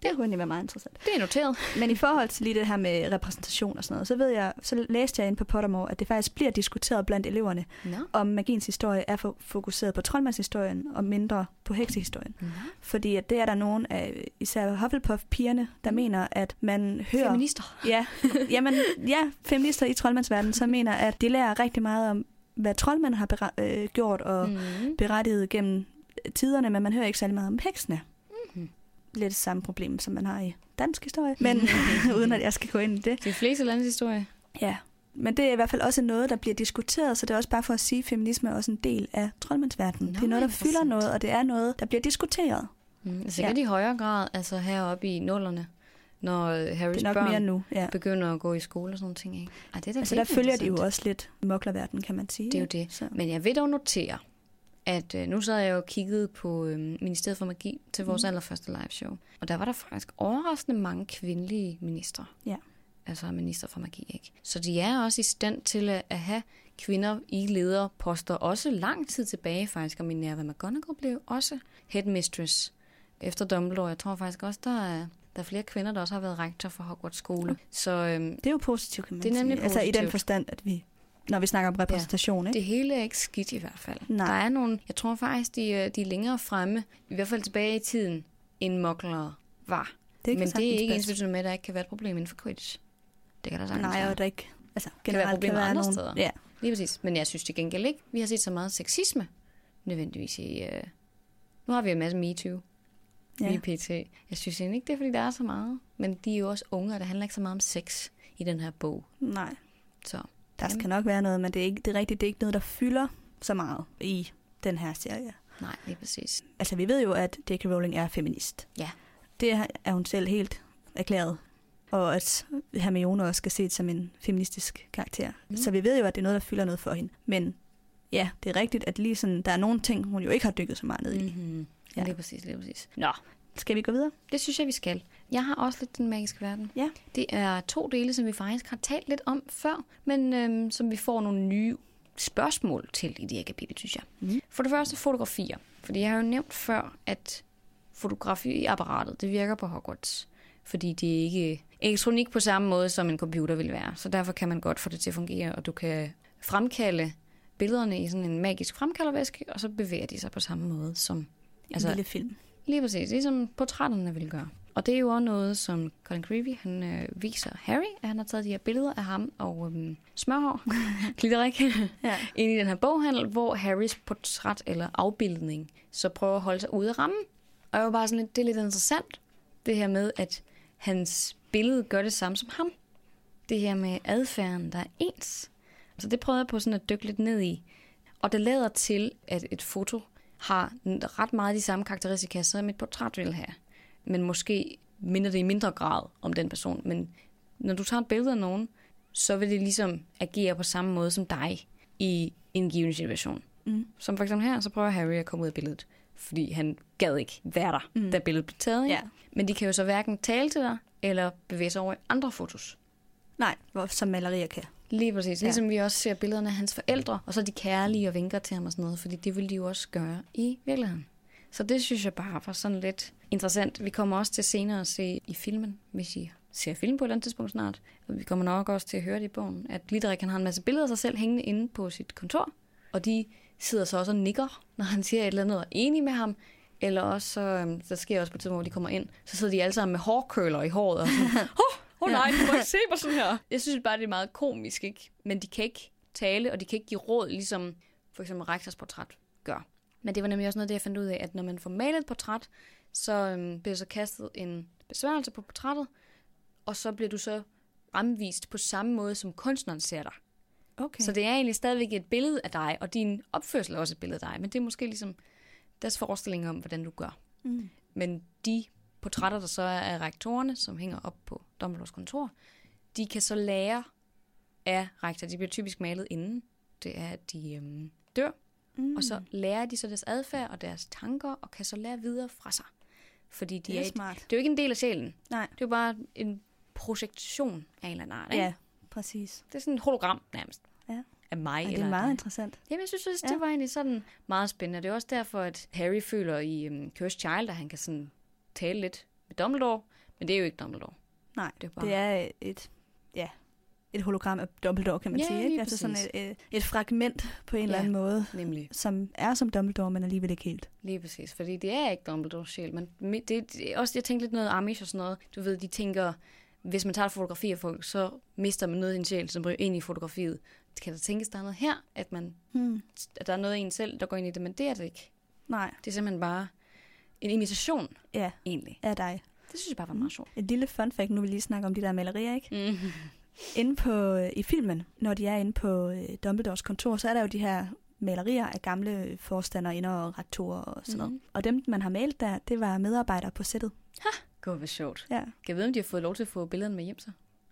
S2: Det kunne egentlig være meget interessant.
S1: Det er noteret.
S2: Men i forhold til lige det her med repræsentation og sådan noget, så ved jeg, så læste jeg ind på Pottermore, at det faktisk bliver diskuteret blandt eleverne,
S1: Nå.
S2: om magiens historie er fokuseret på troldmandshistorien og mindre på heksehistorien.
S1: Nå.
S2: Fordi at det er der nogen af især Hufflepuff-pigerne, der
S1: Mm.
S2: mener, at man hører...
S1: Feminister.
S2: Ja, jamen, ja, feminister i troldmandsverdenen, så mener, at de lærer rigtig meget om, hvad troldmænd har øh, gjort og. Mm. berettiget gennem tiderne, men man hører ikke særlig meget om heksene. Lidt det samme problem, som man har i dansk historie, men uden at jeg skal gå ind i det.
S1: De fleste landes historie.
S2: Ja, men det er i hvert fald også noget, der bliver diskuteret, så det er også bare for at sige, at feminisme er også en del af troldmandsverdenen.
S1: Nå,
S2: det er noget, der fylder noget, og det er noget, der bliver diskuteret.
S1: Mm. Sikkert ja. i højere grad, altså heroppe i nullerne, når øh, Harrys børn
S2: mere nu. Ja.
S1: begynder at gå i skole og sådan nogle ting. Ikke? Ej, det er da
S2: Altså der følger de jo også lidt moklerverdenen, kan man sige.
S1: Det er jo det.
S2: Så.
S1: Men jeg vil dog notere, at øh, nu sad jeg jo og kiggede på øh, Ministeriet for Magi til vores mm. allerførste live show. Og der var der faktisk overraskende mange kvindelige ministre.
S2: Ja.
S1: altså minister for magi. Ikke? Så de er også i stand til at, at have kvinder i lederposter, også lang tid tilbage faktisk, og Minerva McGonagall blev også headmistress efter Dumbledore. Jeg tror faktisk også, der er, der er flere kvinder, der også har været rektor for Hogwarts skole. Ja. Så øhm,
S2: Det er jo positivt, kan man
S1: Det er nemlig
S2: sige. Altså i den
S1: positivt.
S2: forstand, at vi, når vi snakker om repræsentation, ikke?
S1: det hele er ikke skidt i hvert fald.
S2: Nej.
S1: Der er nogle, jeg tror faktisk, de, er- de er længere fremme, i hvert fald tilbage i tiden, end mokler var.
S2: Det
S1: Men det er ikke
S2: passe.
S1: ensbetydende med, at der ikke kan være et problem inden for Quidditch. Det kan der sagtens
S2: Nej,
S1: være.
S2: og der ikke... Altså,
S1: være
S2: generelt kan,
S1: problemer
S2: være
S1: andre
S2: nogle,
S1: steder.
S2: Ja,
S1: Lige præcis. Men jeg synes til gengæld ikke, vi har set så meget sexisme nødvendigvis i... Uh... Nu har vi en masse MeToo
S2: ja.
S1: ja. PT. Jeg synes egentlig ikke, det er, fordi der er så meget. Men de er jo også unge, og det handler ikke så meget om sex i den her bog.
S2: Nej,
S1: Så
S2: der
S1: Jamen.
S2: skal nok være noget, men det er, ikke, det er rigtigt, det er ikke noget, der fylder så meget i den her serie.
S1: nej, lige præcis.
S2: Altså, vi ved jo, at J.K. Rowling er feminist.
S1: Ja.
S2: Det er hun selv helt erklæret. Og at Hermione også skal ses som en feministisk karakter.
S1: Mm.
S2: Så vi ved jo, at det er noget, der fylder noget for hende. Men ja, det er rigtigt, at lige sådan, der er nogle ting, hun jo ikke har dykket så meget ned i. Mm.
S1: Mm-hmm. Ja. lige præcis, lige præcis. Nå,
S2: Skal vi gå videre?
S1: det synes jeg, vi skal. Jeg har også lidt den magiske verden.
S2: Ja.
S1: Det er to dele, som vi faktisk har talt lidt om før, men øhm, som vi får nogle nye spørgsmål til i det her kapitel, synes jeg.
S2: Mhm.
S1: For det første fotografier. Fordi jeg har jo nævnt før, at fotografiapparatet, det virker på Hogwarts. Fordi det er ikke elektronik på samme måde, som en computer vil være. Så derfor kan man godt få det til at fungere, og du kan fremkalde billederne i sådan en magisk fremkaldervæske, og så bevæger de sig på samme måde som
S2: Altså, en lille film.
S1: Lige præcis, ligesom portrætterne vil gøre. Og det er jo også noget, som Colin Creevy, han øh, viser Harry, at han har taget de her billeder af ham og øhm, smørhår, glitterik,
S2: Ja.
S1: ind i den her boghandel, hvor Harrys portræt eller afbildning så prøver at holde sig ude af rammen. Og jeg var bare sådan lidt, det er lidt interessant, det her med, at hans billede gør det samme som ham. Det her med adfærden, der er ens. Så det prøvede jeg på sådan at dykke lidt ned i. Og det lader til, at et foto har ret meget de samme karakteristika, som et portræt vil have. Men måske minder det i mindre grad om den person. Men når du tager et billede af nogen, så vil det ligesom agere på samme måde som dig i en given situation.
S2: Mm.
S1: Som for eksempel her, så prøver Harry at komme ud af billedet, fordi han gad ikke være der,
S2: Mm.
S1: da billedet blev taget.
S2: Ja.
S1: Men de kan jo så hverken tale til dig, eller bevæge sig over i andre fotos.
S2: Nej, som malerier kan.
S1: Lige præcis.
S2: Ja.
S1: Ligesom vi også ser billederne af hans forældre, og så de kærlige og vinker til ham og sådan noget, fordi det vil de jo også gøre i virkeligheden. Så det synes jeg bare var sådan lidt interessant. Vi kommer også til senere at se i filmen, hvis I ser film på et eller andet tidspunkt snart. Og vi kommer nok også til at høre det i bogen, at Glitterik han har en masse billeder af sig selv hængende inde på sit kontor, og de sidder så også og nikker, når han siger et eller andet og er enig med ham. Eller også, så, øhm, der sker også på et tidspunkt, hvor de kommer ind, så sidder de alle sammen med hårkøler i håret og sådan, åh, oh, nej, du må ikke se mig sådan her. Jeg synes bare, det er meget komisk, ikke? Men de kan ikke tale, og de kan ikke give råd, ligesom for eksempel Rektors portræt gør. Men det var nemlig også noget, det jeg fandt ud af, at når man får malet et portræt, så øhm, bliver så kastet en besværgelse på portrættet, og så bliver du så fremvist på samme måde, som kunstneren ser dig.
S2: Okay.
S1: Så det er egentlig stadigvæk et billede af dig, og din opførsel er også et billede af dig, men det er måske ligesom deres forestilling om, hvordan du gør.
S2: Mm.
S1: Men de portrætter, der så er af rektorerne, som hænger op på Dumbledores kontor, de kan så lære af rektor. De bliver typisk malet inden. Det er, at de øhm, dør,
S2: Mm.
S1: og så lærer de så deres adfærd og deres tanker, og kan så lære videre fra sig. Fordi de
S2: det er
S1: er et,
S2: smart.
S1: det er jo ikke en del af sjælen.
S2: Nej.
S1: Det er jo bare en projektion af en eller anden art. Ikke?
S2: Ja, præcis.
S1: Det er sådan et hologram nærmest.
S2: Ja.
S1: Af mig.
S2: Ja, det
S1: eller
S2: er
S1: af
S2: meget
S1: dig.
S2: interessant.
S1: Jamen, jeg synes, det,
S2: Ja.
S1: var egentlig sådan meget spændende. Det er også derfor, at Harry føler i um, Cursed Child, at han kan sådan tale lidt med Dumbledore, men det er jo ikke Dumbledore.
S2: Nej,
S1: Det er bare...
S2: det er et, ja, et hologram af Dumbledore, kan man
S1: Ja,
S2: sige. Ikke? Altså sådan et, et, et fragment på en eller
S1: Ja.
S2: anden måde,
S1: Nemlig.
S2: som er som Dumbledore, men alligevel ikke helt.
S1: Lige præcis, fordi det er ikke Dumbledores sjæl, men det, det også, jeg tænkte lidt noget Amish og sådan noget. Du ved, de tænker, hvis man tager et fotografi af folk, så mister man noget i en sjæl, som ryger ind i fotografiet. Kan der tænkes, der er noget her, at, man,
S2: Hmm.
S1: at der er noget i en selv, der går ind i det, men det er det ikke.
S2: Nej,
S1: Det er simpelthen bare en imitation,
S2: ja,
S1: egentlig.
S2: af dig.
S1: Det synes jeg bare var meget sjovt.
S2: Et lille fun fact, nu vil vi lige snakke om de der malerier, ikke?
S1: Mm.
S2: Inde på, øh, i filmen, når de er inde på øh, Dumbledores kontor, så er der jo de her malerier af gamle forstanderinder og rektorer og sådan noget.
S1: Mhm.
S2: Og dem, man har malet der, det var medarbejdere på sættet.
S1: Gud, hvor sjovt.
S2: Ja.
S1: Kan jeg vide, om de har fået lov til at få billederne med hjem så?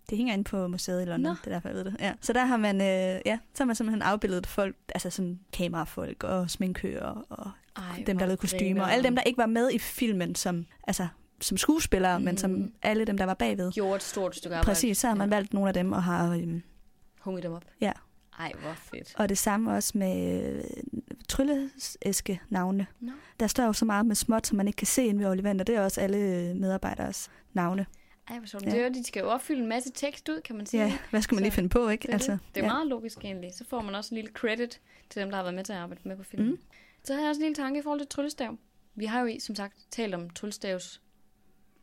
S2: Det hænger inde på museet i London,
S1: Nå.
S2: det er derfor, jeg ved det. Ja. Så der har man, øh, ja, så har man simpelthen afbildet folk, altså sådan kamerafolk og sminkører og
S1: Ej,
S2: dem, der lavede kostymer, og alle dem, der ikke var med i filmen, som altså som skuespillere, mm. men som
S1: Mhm.
S2: alle dem, der var bagved.
S1: Gjorde et stort stykke arbejde.
S2: Præcis, så har man
S1: Ja.
S2: valgt nogle af dem og har... Øhm,
S1: Hunget dem op.
S2: Ja.
S1: Ej, hvor fedt.
S2: og det samme også med øh, trylleæske navne.
S1: Nå.
S2: Der står jo så meget med småt, som man ikke kan se ind ved Ollivander. Det er også alle øh, medarbejderes navne.
S1: Ej, hvor sjovt.
S2: Ja.
S1: Det er de skal jo opfylde en masse tekst ud, kan man sige.
S2: Ja, hvad skal man lige
S1: Så
S2: finde på, ikke?
S1: Det altså, det. det er
S2: ja.
S1: meget logisk egentlig. Så får man også en lille credit til dem, der har været med til at arbejde med på filmen.
S2: Mm.
S1: Så har jeg også en lille tanke i forhold til tryllestav. Vi har jo i, som sagt talt om tryllestavs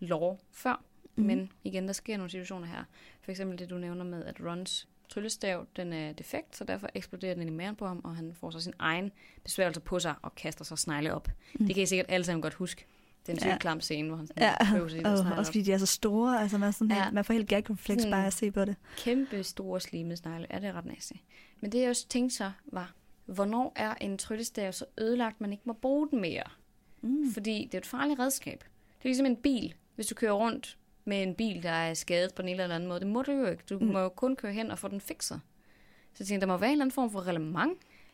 S1: lov før, mm. men igen, der sker nogle situationer her. For eksempel det, du nævner med, at Rons tryllestav, den er defekt, så derfor eksploderer den i maven på ham, og han får så sin egen besværgelse på sig og kaster sig snegle op.
S2: Mm.
S1: Det kan I sikkert alle sammen godt huske. Den sygt
S2: Ja.
S1: klam scene, hvor han sådan
S2: Ja,
S1: prøver sig
S2: og, også fordi de er så store. Altså, man, er sådan
S1: Ja.
S2: helt, man får helt gag-reflex
S1: Sådan-
S2: bare at se på det.
S1: kæmpe store slimede snegle. Ja, det er ret nasty. Men det jeg også tænkte så var, hvornår er en tryllestav så ødelagt, man ikke må bruge den mere?
S2: Mm.
S1: Fordi det er et farligt redskab. Det er ligesom en bil. Hvis du kører rundt med en bil, der er skadet på en eller anden måde, det må du jo ikke. Du
S2: Mm.
S1: må jo kun køre hen og få den fikset. Så jeg tænkte, der må være en eller anden form for reglement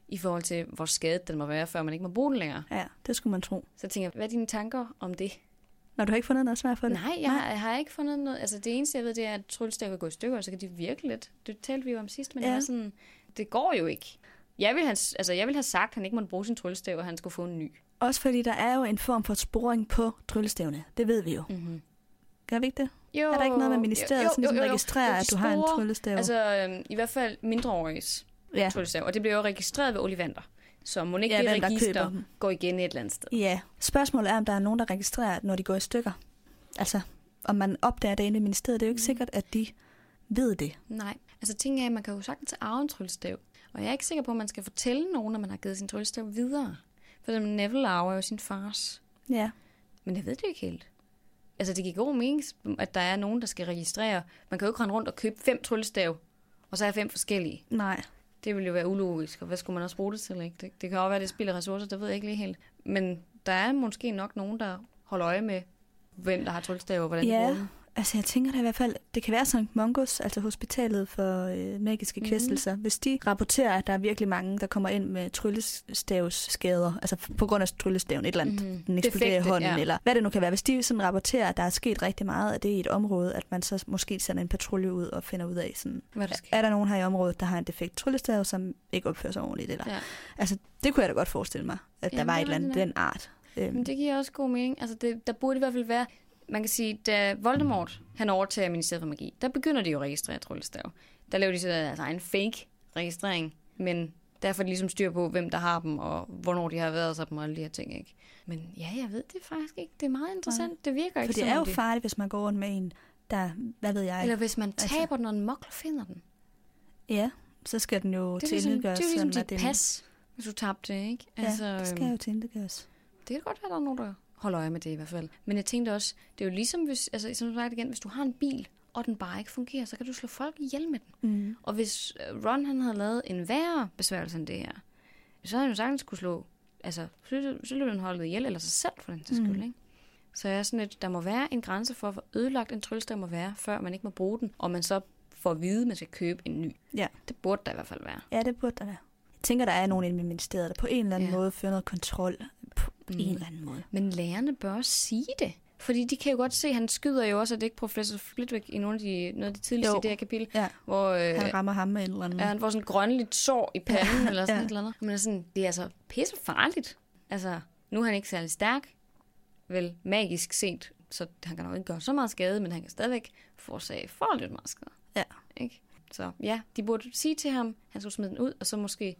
S1: i forhold til, hvor skadet den må være, før man ikke må bruge den længere.
S2: Ja, det skulle man tro.
S1: Så jeg tænker, hvad er dine tanker om det?
S2: Når du har ikke fundet noget svar for det?
S1: Nej, jeg, har, jeg har ikke fundet noget. Altså det eneste, jeg ved, det er, at tryllestav kan gå i stykker, og så kan de virke lidt. Det talte vi jo om sidst, men
S2: ja.
S1: jeg er sådan, det går jo ikke. Jeg ville, have, altså, jeg ville have sagt, at han ikke måtte bruge sin tryllestav, og han skulle få en ny.
S2: Også fordi der er jo en form for sporing på tryllestavene. Det ved vi jo.
S1: Mm-hmm.
S2: Gør vi ikke det?
S1: Jo,
S2: er der ikke noget med ministeriet, sådan ligesom registrerer, at du har en
S1: Store-
S2: tryllestav?
S1: Altså øhm, i hvert fald mindreåriges
S2: ja.
S1: tryllestav, og det bliver jo registreret ved Olivander. Så må ikke
S2: Ja,
S1: det
S2: hvem
S1: register går igen et eller andet sted.
S2: ja. Spørgsmålet er, om der er nogen, der registrerer, når de går i stykker. Altså, om man opdager det inde i ministeriet. Det er jo ikke
S1: Mm.
S2: sikkert, at de ved det.
S1: Nej, altså ting er, at man kan jo sagtens arve en tryllestav. Og jeg er ikke sikker på, at man skal fortælle nogen, at man har givet sin tryllestav videre. For eksempel Neville arver jo sin fars.
S2: Ja.
S1: Men jeg ved det ikke helt. Altså, det giver god mening, at der er nogen, der skal registrere. Man kan jo ikke rende rundt og købe fem tryllestav, og så have fem forskellige.
S2: Nej.
S1: Det ville jo være ulogisk, og hvad skulle man også bruge det til? Ikke? Det, det kan jo være, at det spilder ressourcer, det ved jeg ikke lige helt. Men der er måske nok nogen, der holder øje med, hvem der har tryllestav, og hvordan
S2: Ja.
S1: de bruger.
S2: Altså, jeg tænker da i hvert fald, det kan være St. Mungus, altså hospitalet for øh, magiske
S1: Mhm.
S2: kvæstelser. Hvis de rapporterer, at der er virkelig mange, der kommer ind med tryllestavsskader, altså på grund af tryllestaven, et eller andet,
S1: Mhm.
S2: den eksploderer i
S1: Defekte,
S2: hånden,
S1: ja.
S2: eller hvad det nu kan være. Hvis de sådan rapporterer, at der er sket rigtig meget af det i et område, at man så måske sender en patrulje ud og finder ud af, sådan,
S1: Hvad der sker.
S2: er der nogen her i området, der har en defekt tryllestav, som ikke opfører sig ordentligt? Eller?
S1: Ja.
S2: Altså, det kunne jeg da godt forestille mig, at der
S1: Jamen,
S2: var
S1: det
S2: et eller
S1: er
S2: andet den art. Øhm,
S1: Men det giver også god mening. Altså, det, der burde i hvert fald være... Man kan sige, da Voldemort han overtager Ministeriet for Magi, der begynder de jo at registrere tryllestav. Der laver de så deres egen fake registrering, men derfor er de ligesom styr på, hvem der har dem, og hvornår de har været sig dem, og alle de her ting, ikke? Men ja, jeg ved det faktisk ikke. Det er meget interessant. Det virker
S2: for
S1: ikke
S2: det
S1: som
S2: er jo
S1: om de...
S2: farligt, hvis man går rundt med en, der, hvad ved jeg,
S1: Eller hvis man
S2: Altså-
S1: taber den, og en mokler finder den.
S2: ja, så skal den jo
S1: Det ligesom, det
S2: tilgøres.
S1: er ligesom dit
S2: den-
S1: pas, hvis du tabte det, ikke?
S2: Ja, det skal
S1: øhm,
S2: jo tilgøres.
S1: Det kan godt være, der er nogen, der holder øje med det i hvert fald. Men jeg tænkte også, det er jo ligesom, hvis, altså, som sagt igen, hvis du har en bil, og den bare ikke fungerer, så kan du slå folk ihjel med den.
S2: Mm.
S1: Og hvis øh, Ron han havde lavet en værre besværgelse end det her, så havde han jo sagtens kunne slå, altså, så løb han holdet ihjel, eller sig selv for den til skyld,
S2: Mm.
S1: ikke? Så jeg er sådan lidt, der må være en grænse for, hvor ødelagt en tryllestav må være, før man ikke må bruge den, og man så får at vide, at man skal købe en ny.
S2: Ja.
S1: Det burde der i hvert fald være.
S2: Ja, det burde der være. Jeg tænker, der er nogen inde i ministeriet, der på en eller anden
S1: Ja.
S2: måde fører noget kontrol på
S1: Mm.
S2: en eller anden måde.
S1: Men lærerne bør også sige det. Fordi de kan jo godt se, at han skyder jo også, at det ikke professor Flitwick i nogle af de, noget af de tidligste
S2: Jo.
S1: i det her kapitel,
S2: Ja,
S1: hvor øh,
S2: han rammer ham med en eller anden.
S1: ja, han får sådan et grønligt sår i panden,
S2: Ja,
S1: eller sådan
S2: ja.
S1: et eller andet. Men er sådan, det er altså pisse farligt. Altså, nu er han ikke særlig stærk, vel magisk set, så han kan nok ikke gøre så meget skade, men han kan stadigvæk forårsage forholdsvis meget skade.
S2: Ja.
S1: Ikke? Så ja, de burde sige til ham, han skulle smide den ud, og så måske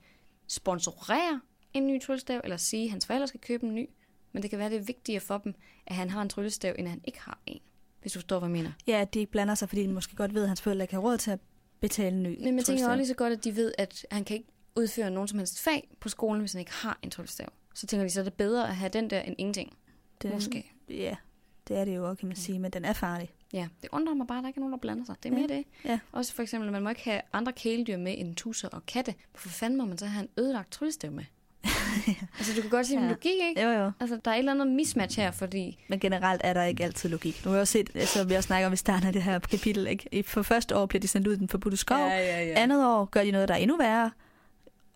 S1: sponsorere en ny tryllestav, eller sige, at hans forældre skal købe en ny. Men det kan være, det er vigtigere for dem, at han har en tryllestav, end at han ikke har en. Hvis du forstår, hvad jeg mener.
S2: Ja, at de ikke blander sig, fordi de måske godt ved, at hans forældre ikke har råd til at betale en ny
S1: Men jeg tænker også lige så godt, at de ved, at han kan ikke udføre nogen som helst fag på skolen, hvis han ikke har en tryllestav. Så tænker de, så er det bedre at have den der end ingenting.
S2: det,
S1: Måske.
S2: Ja, det er det jo også, kan man sige, men den er farlig.
S1: Ja, det undrer mig bare, at der ikke er nogen, der blander sig. Det er mere det.
S2: Ja.
S1: Også for eksempel, man må ikke have andre kæledyr med end tusser og katte. Hvorfor fanden må man så have en ødelagt tryllestav med? altså, du kan godt sige ja.
S2: Ja.
S1: logik, ikke?
S2: Jo, jo.
S1: Altså, der er et eller andet mismatch her, fordi...
S2: Men generelt er der ikke altid logik. Nu har jeg også set, altså, vi har snakket om i starten af det her kapitel, ikke? For første år bliver de sendt ud i den forbudte skov.
S1: ja, ja.
S2: Andet år gør de noget, der er endnu værre.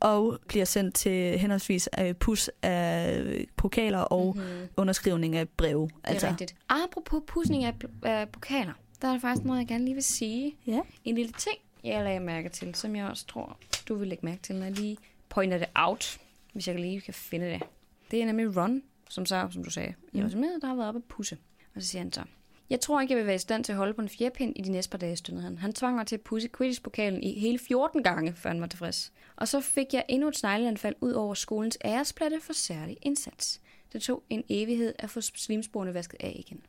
S2: og bliver sendt til henholdsvis øh, pus af pokaler og mm-hmm. underskrivning af breve.
S1: Det er altså. rigtigt. Apropos pusning af, af pokaler, der er faktisk noget, jeg gerne lige vil sige.
S2: Ja.
S1: En lille ting, jeg lagde mærke til, som jeg også tror, du vil lægge mærke til, når jeg lige pointer det out, hvis jeg lige kan finde det. Det er nemlig Ron, som så, som du sagde, jeg var med, der har været oppe at pusse. Og så siger han så, jeg tror ikke, jeg vil være i stand til at holde på en fjerpind i de næste par dage, stønnede han. Han tvang mig til at pusse Quidditch-pokalen i hele 14 gange, før han var tilfreds. Og så fik jeg endnu et snegleanfald ud over skolens æresplatte for særlig indsats. Det tog en evighed at få slimsporene vasket af igen.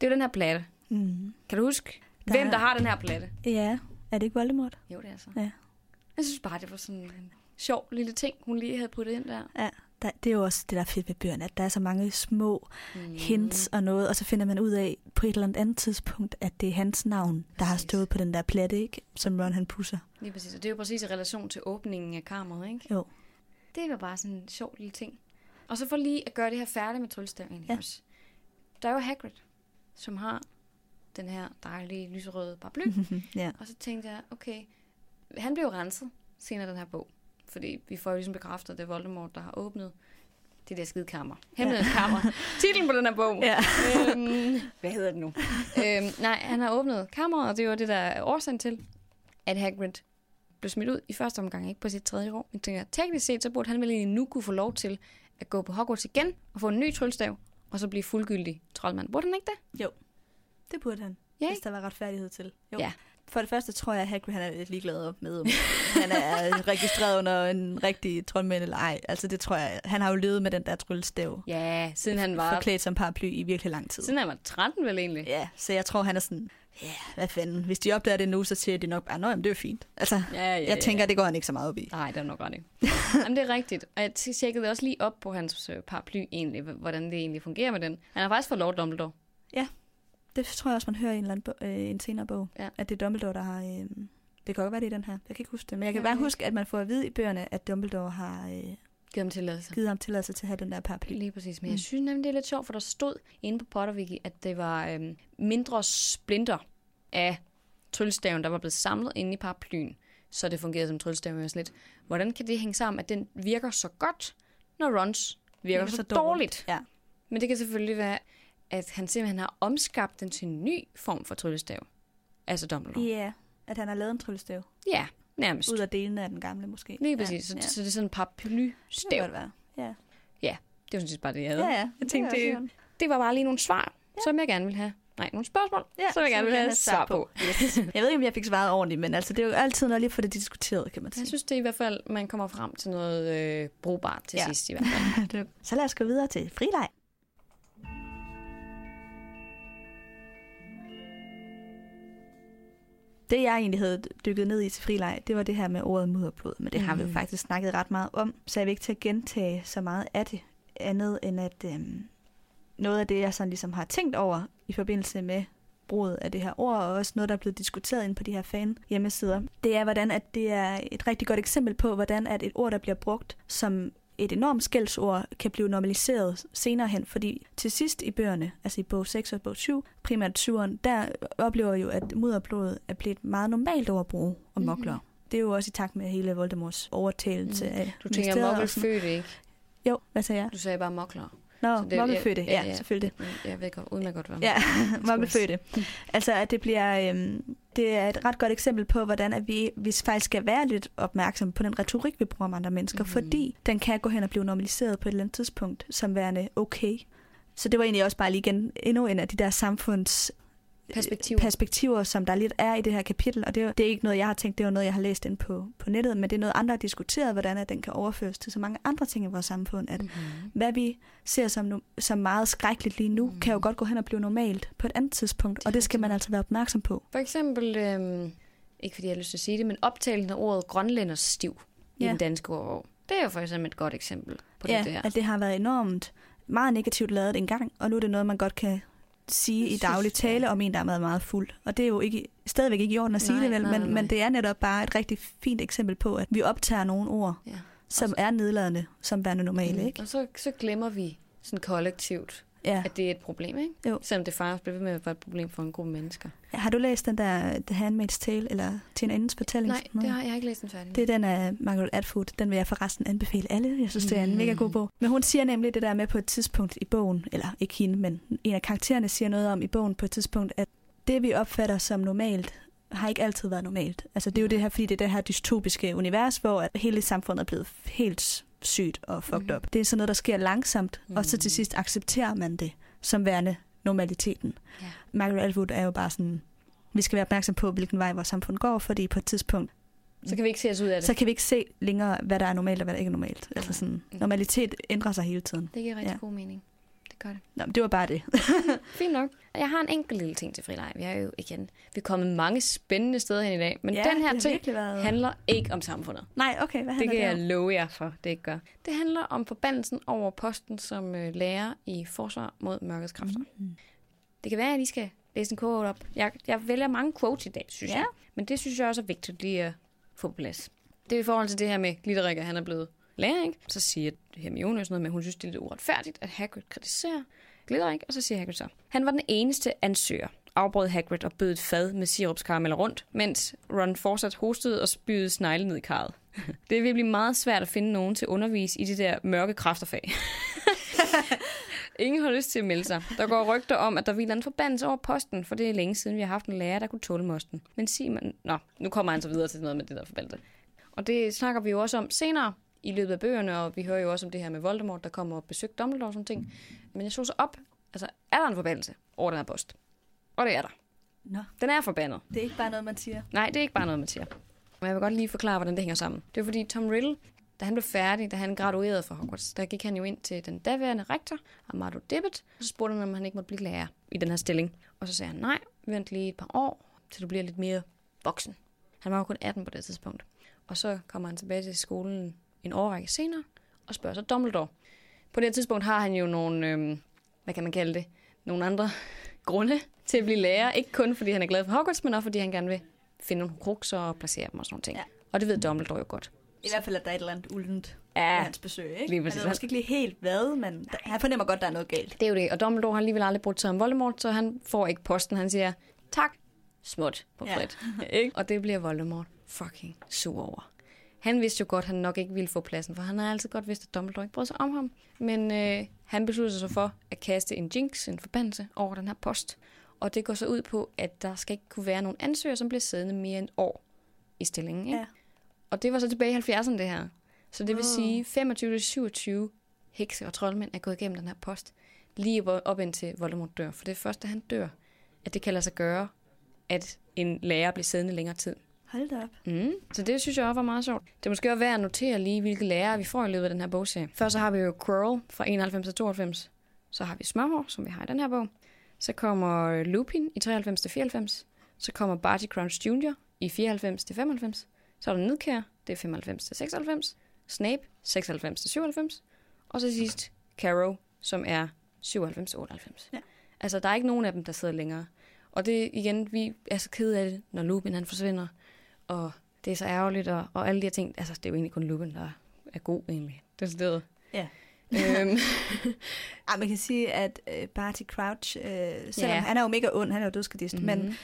S1: Det er jo den her platte.
S2: Mm.
S1: Kan du huske,
S2: Der
S1: hvem
S2: er-
S1: der har den her platte?
S2: Ja, er det ikke Voldemort?
S1: Jo, det er så.
S2: Ja.
S1: Jeg synes bare, det var sådan en sjov lille ting, hun lige havde puttet ind der.
S2: Ja, der, det er jo også det, der er fedt ved bøgerne, at der er så mange små mm. hints og noget, og så finder man ud af på et eller andet tidspunkt, at det er hans navn, der har
S1: Præcis.
S2: stået på den der platte, ikke? Som Ron han pusser.
S1: Lige præcis. Og det er jo præcis i relation til åbningen af kammeret, ikke?
S2: Jo.
S1: Det var bare sådan en sjov lille ting. Og så for lige at gøre det her færdigt med tryllestav egentlig
S2: Ja.
S1: også. Der er jo Hagrid, som har den her dejlige lyserøde paraply.
S2: ja.
S1: og så tænkte jeg, okay, han blev renset senere den her bog. Fordi vi får jo ligesom bekræftet, at det er Voldemort, der har åbnet det der skide kammer. Hemmelighedskammer. Titlen på den her bog.
S2: Ja.
S1: øhm, hvad hedder det nu? øhm, nej, han har åbnet kammeret, og det var det, der er årsagen til, at Hagrid blev smidt ud i første omgang, ikke på sit tredje år. Jeg tænker, teknisk set, så burde han vel egentlig nu kunne få lov til at gå på Hogwarts igen og få en ny tryllestav, og så blive fuldgyldig troldmand. Burde han ikke det?
S2: Det burde han,
S1: Ja,
S2: hvis der var retfærdighed til. Jo.
S1: Ja.
S2: For det første tror jeg, at Hagrid han er lidt ligeglad med, om han er registreret under en rigtig troldmænd eller ej. Altså det tror jeg. Han har jo levet med den der tryllestav.
S1: Ja, siden han var,
S2: Forklædt som paraply i virkelig lang tid.
S1: siden han var 13 vel egentlig.
S2: Ja, så jeg tror, han er sådan, ja, hvad fanden. Hvis de opdager det nu, så siger de nok bare, nej, det er fint. Altså,
S1: Ja, ja,
S2: jeg tænker, det går han ikke så meget op i.
S1: Nej, det er nok ret ikke. Jamen, det er rigtigt. Og jeg tjekkede også lige op på hans øh, paraply egentlig, hvordan det egentlig fungerer med den. Han har faktisk fået Lord Dumbledore.
S2: Det tror jeg også, man hører i en, eller anden bog, øh, en senere bog.
S1: Ja.
S2: At det er Dumbledore, der har... Øh, det kan godt være, det er den her. Jeg kan ikke huske det. Men jeg kan
S1: Ja,
S2: bare
S1: okay.
S2: huske, at man får at vide i bøgerne, at Dumbledore har øh,
S1: Giv ham tilladelse.
S2: givet ham tilladelse til at have den der paraply.
S1: Lige præcis. Men
S2: Mm.
S1: jeg synes nemlig, det er lidt sjovt, for der stod inde på Potterwiki, at det var øhm, mindre splinter af tryllestaven, der var blevet samlet inde i paraplyen, så det fungerede som tryllestav. Jeg var sådan lidt, hvordan kan det hænge sammen, at den virker så godt, når Rons virker så, så dårligt?
S2: Ja.
S1: Men det kan selvfølgelig være, at han simpelthen har omskabt den til en ny form for tryllestav. Altså Dumbledore.
S2: Ja, at han har lavet en tryllestav.
S1: Ja, nærmest.
S2: Ud af delene af den gamle, måske.
S1: Lige præcis.
S2: Ja,
S1: Ja,
S2: ja.
S1: så, så det er sådan en paraplystav.
S2: Det være. Ja,
S1: Det var sådan set bare det, jeg havde.
S2: ja. ja.
S1: Jeg tænkte,
S2: det,
S1: det, det var bare lige nogle svar, ja. som jeg gerne vil have. Nej, nogle spørgsmål,
S2: Ja,
S1: ja, som jeg gerne vil have svar på.
S2: Yes. Jeg ved ikke, om jeg fik svaret ordentligt, men altså, det er jo altid noget lige for det diskuteret, kan man sige.
S1: Jeg synes det er i hvert fald, man kommer frem til noget øh, brugbart til
S2: Ja.
S1: ja. sidst i hvert fald.
S2: Så lad os gå videre til frileg. Det jeg egentlig havde dykket ned i til frileg, det var det her med ordet mudderblod, men det mm. har vi jo
S1: Mhm.
S2: faktisk snakket ret meget om, så jeg vil ikke til at gentage så meget af det, andet end at øhm, noget af det, jeg sådan ligesom har tænkt over i forbindelse med bruget af det her ord, og også noget, der er blevet diskuteret inde på de her fan hjemmesider, det er, hvordan at det er et rigtig godt eksempel på, hvordan at et ord, der bliver brugt som et enormt skældsord, kan blive normaliseret senere hen, fordi til sidst i bøgerne, altså i bog 6 og bog 7, primært 7'eren, der oplever jo, at mudderblodet er blevet et meget normalt ord at bruge om
S1: Mhm.
S2: mokler. Det er jo også i takt med hele Voldemorts overtagelse
S1: Mhm.
S2: af
S1: Du tænker
S2: og sådan-
S1: mokkelfødte, ikke?
S2: Jo, hvad sagde jeg?
S1: Du sagde bare mokler.
S2: Nå,
S1: Så det-
S2: mokkelfødte,
S1: ja,
S2: ja,
S1: ja,
S2: selvfølgelig.
S1: Men Jeg ved godt, uden at godt være
S2: Ja, mokkelfødte. Altså, at det bliver... Øhm, det er et ret godt eksempel på, hvordan at vi, vi faktisk skal være lidt opmærksomme på den retorik, vi bruger om andre mennesker, mm-hmm. fordi den kan gå hen og blive normaliseret på et eller andet tidspunkt, som værende okay. Så det var egentlig også bare lige igen endnu en af de der samfunds
S1: Perspektiver.
S2: perspektiver, som der lidt er i det her kapitel. Og det er, det er ikke noget, jeg har tænkt, det er noget, jeg har læst ind på, på nettet, men det er noget, andre har diskuteret, hvordan at den kan overføres til så mange andre ting i vores samfund. At
S1: Mm-hmm.
S2: hvad vi ser som, no- som meget skrækkeligt lige nu,
S1: Mm.
S2: mm. kan jo godt gå hen og blive normalt på et andet tidspunkt,
S1: Det
S2: og det skal man altså være opmærksom på.
S1: For eksempel, øhm, ikke fordi jeg har lyst til at sige det, men optagelsen af ordet grønlænders stiv i
S2: Ja.
S1: den danske ordbog. Det er jo for eksempel et godt eksempel på
S2: ja,
S1: det der.
S2: at det har været enormt meget negativt lavet engang, og nu er det noget, man godt kan sige i daglig tale om en, der er meget, meget fuld. Og det er jo ikke, stadigvæk ikke i orden at sige
S1: Nej,
S2: det, vel,
S1: nej, nej,
S2: men, men det er netop bare et rigtig fint eksempel på, at vi optager nogle ord,
S1: Ja.
S2: som er nedladende, som værende normale,
S1: Mm.
S2: ikke?
S1: Og så, så glemmer vi sådan kollektivt,
S2: Ja.
S1: at det er et problem, ikke?
S2: Jo.
S1: Selvom det faktisk bliver ved med at være et problem for en gruppe mennesker.
S2: Har du læst den der The Handmaid's Tale, eller Tina Indens fortælling?
S1: Nej, det har jeg ikke læst den færdig.
S2: Det er den af Margaret Atwood. Den vil jeg forresten anbefale alle. Jeg synes, det er en
S1: Mm.
S2: mega god bog. Men hun siger nemlig det der med på et tidspunkt i bogen, eller ikke hende, men en af karaktererne siger noget om i bogen på et tidspunkt, at det vi opfatter som normalt, har ikke altid været normalt. Altså det er jo det her, fordi det er det her dystopiske univers, hvor hele samfundet er blevet helt sygt og fucked
S1: Mhm.
S2: up. Det er sådan noget, der sker langsomt, og så til
S1: Mhm.
S2: sidst accepterer man det som værende normaliteten.
S1: Ja.
S2: Margaret Atwood er jo bare sådan, vi skal være opmærksom på, hvilken vej vores samfund går, fordi på et tidspunkt,
S1: Så kan vi ikke se os ud af det.
S2: så kan vi ikke se længere, hvad der er normalt og hvad der ikke er normalt. Altså sådan,
S1: Mm.
S2: normalitet ændrer sig hele tiden.
S1: Det giver rigtig
S2: ja.
S1: god mening. Det gør det.
S2: Nå, det var bare det.
S1: Fint nok. Jeg har en enkelt lille ting til frileg. Vi er jo igen, vi er kommet mange spændende steder hen i dag, men
S2: Ja,
S1: den
S2: det
S1: her ting
S2: været-
S1: handler ikke om samfundet.
S2: Nej, okay, hvad
S1: Det
S2: handler
S1: kan
S2: det,
S1: jeg love jer for, det ikke gør. Det handler om forbandelsen over posten som øh, lærer i forsvar mod mørkets kræfter.
S2: Mm.
S1: Det kan være, at I skal læse en quote op. Jeg, jeg vælger mange quotes i dag, synes
S2: Ja.
S1: jeg. Men det synes jeg også er vigtigt lige at få på plads. Det er i forhold til det her med Glitterik, at han er blevet lærer, ikke? Så siger Hermione og sådan noget med, at hun synes, det er lidt uretfærdigt, at Hagrid kritiserer Glitterik. Og så siger Hagrid så, han var den eneste ansøger, afbrød Hagrid og bød et fad med sirupskarameller rundt, mens Ron fortsat hostede og spydede snegle ned i karret. Det vil blive meget svært at finde nogen til at undervise i det der mørke kræfterfag. Ingen har lyst til at melde sig. Der går rygter om, at der hviler en forbandelse over posten, for det er længe siden, vi har haft en lærer, der kunne tåle mosten. Men Simon... Nå, nu kommer han så videre til noget med det der forbandelse. Og det snakker vi jo også om senere i løbet af bøgerne, og vi hører jo også om det her med Voldemort, der kommer og besøger Dumbledore og sådan ting. Men jeg så så op, altså er der en forbandelse over den her post? Og det er der.
S2: Nå,
S1: Den er forbandet.
S2: det er ikke bare noget, man siger.
S1: Nej, det er ikke bare noget, man siger. Men jeg vil godt lige forklare, hvordan det hænger sammen. Det er fordi Tom Riddle, da han blev færdig, da han graduerede fra Hogwarts, der gik han jo ind til den daværende rektor, Amado Dibbet, og så spurgte han, om han ikke måtte blive lærer i den her stilling. Og så sagde han, nej, vent lige et par år, til du bliver lidt mere voksen. Han var jo kun 18 på det tidspunkt. Og så kommer han tilbage til skolen en årrække senere, og spørger så Dumbledore. På det her tidspunkt har han jo nogle, øhm, hvad kan man kalde det, nogle andre grunde til at blive lærer. Ikke kun fordi han er glad for Hogwarts, men også fordi han gerne vil finde nogle krukser og placere dem og sådan nogle ting.
S2: Ja.
S1: Ja. Og det ved Dumbledore jo godt.
S2: I hvert fald, at der er et eller andet uldent
S1: Ja,
S2: hans besøg, ikke?
S1: lige
S2: Han ved måske ikke lige helt hvad, men der, han fornemmer godt, at der er noget galt.
S1: det er jo det. Og Dumbledore har alligevel aldrig brugt sig om Voldemort, så han får ikke posten. Han siger, tak, smut på
S2: Ja.
S1: frit. ikke? Og det bliver Voldemort fucking sur over. Han vidste jo godt, at han nok ikke ville få pladsen, for han har altid godt vidst, at Dumbledore ikke brød sig om ham. Men øh, han besluttede sig for at kaste en jinx, en forbandelse, over den her post. Og det går så ud på, at der skal ikke kunne være nogen ansøger, som bliver siddende mere end et år i stillingen. Ikke?
S2: Ja.
S1: Og det var så tilbage i 70'erne, det her. Så det vil
S2: Wow.
S1: sige, 25-27 hekse og troldmænd er gået igennem den her post, lige op, op indtil Voldemort dør. For det er først, da han dør, at det kan lade sig gøre, at en lærer bliver siddende længere tid.
S2: Hold da op.
S1: Mm. Så det synes jeg også var meget sjovt. Det er måske også værd at notere lige, hvilke lærere vi får i løbet af den her bogserie. Først så har vi jo Quirrell fra 91 til 92. Så har vi Smørhår, som vi har i den her bog. Så kommer Lupin i 93 til 94. Så kommer Barty Crouch Jr. i 94 til 95. Så er der Nidkær, det er 95 til 96. Snape, 96 til 97. Og så sidst Carrow, som er 97 til 98.
S2: Ja.
S1: Altså, der er ikke nogen af dem, der sidder længere. Og det igen, vi er så kede af det, når Lupin han forsvinder. Og det er så ærgerligt, og, og alle de her ting. Altså, det er jo egentlig kun Lupin, der er god egentlig. Det er stedet.
S2: Ja.
S1: øhm,
S2: Ej, man kan sige, at uh, Barty Crouch, uh, selvom
S1: Ja.
S2: han er jo mega ond, han er jo dødskadist, mm-hmm. men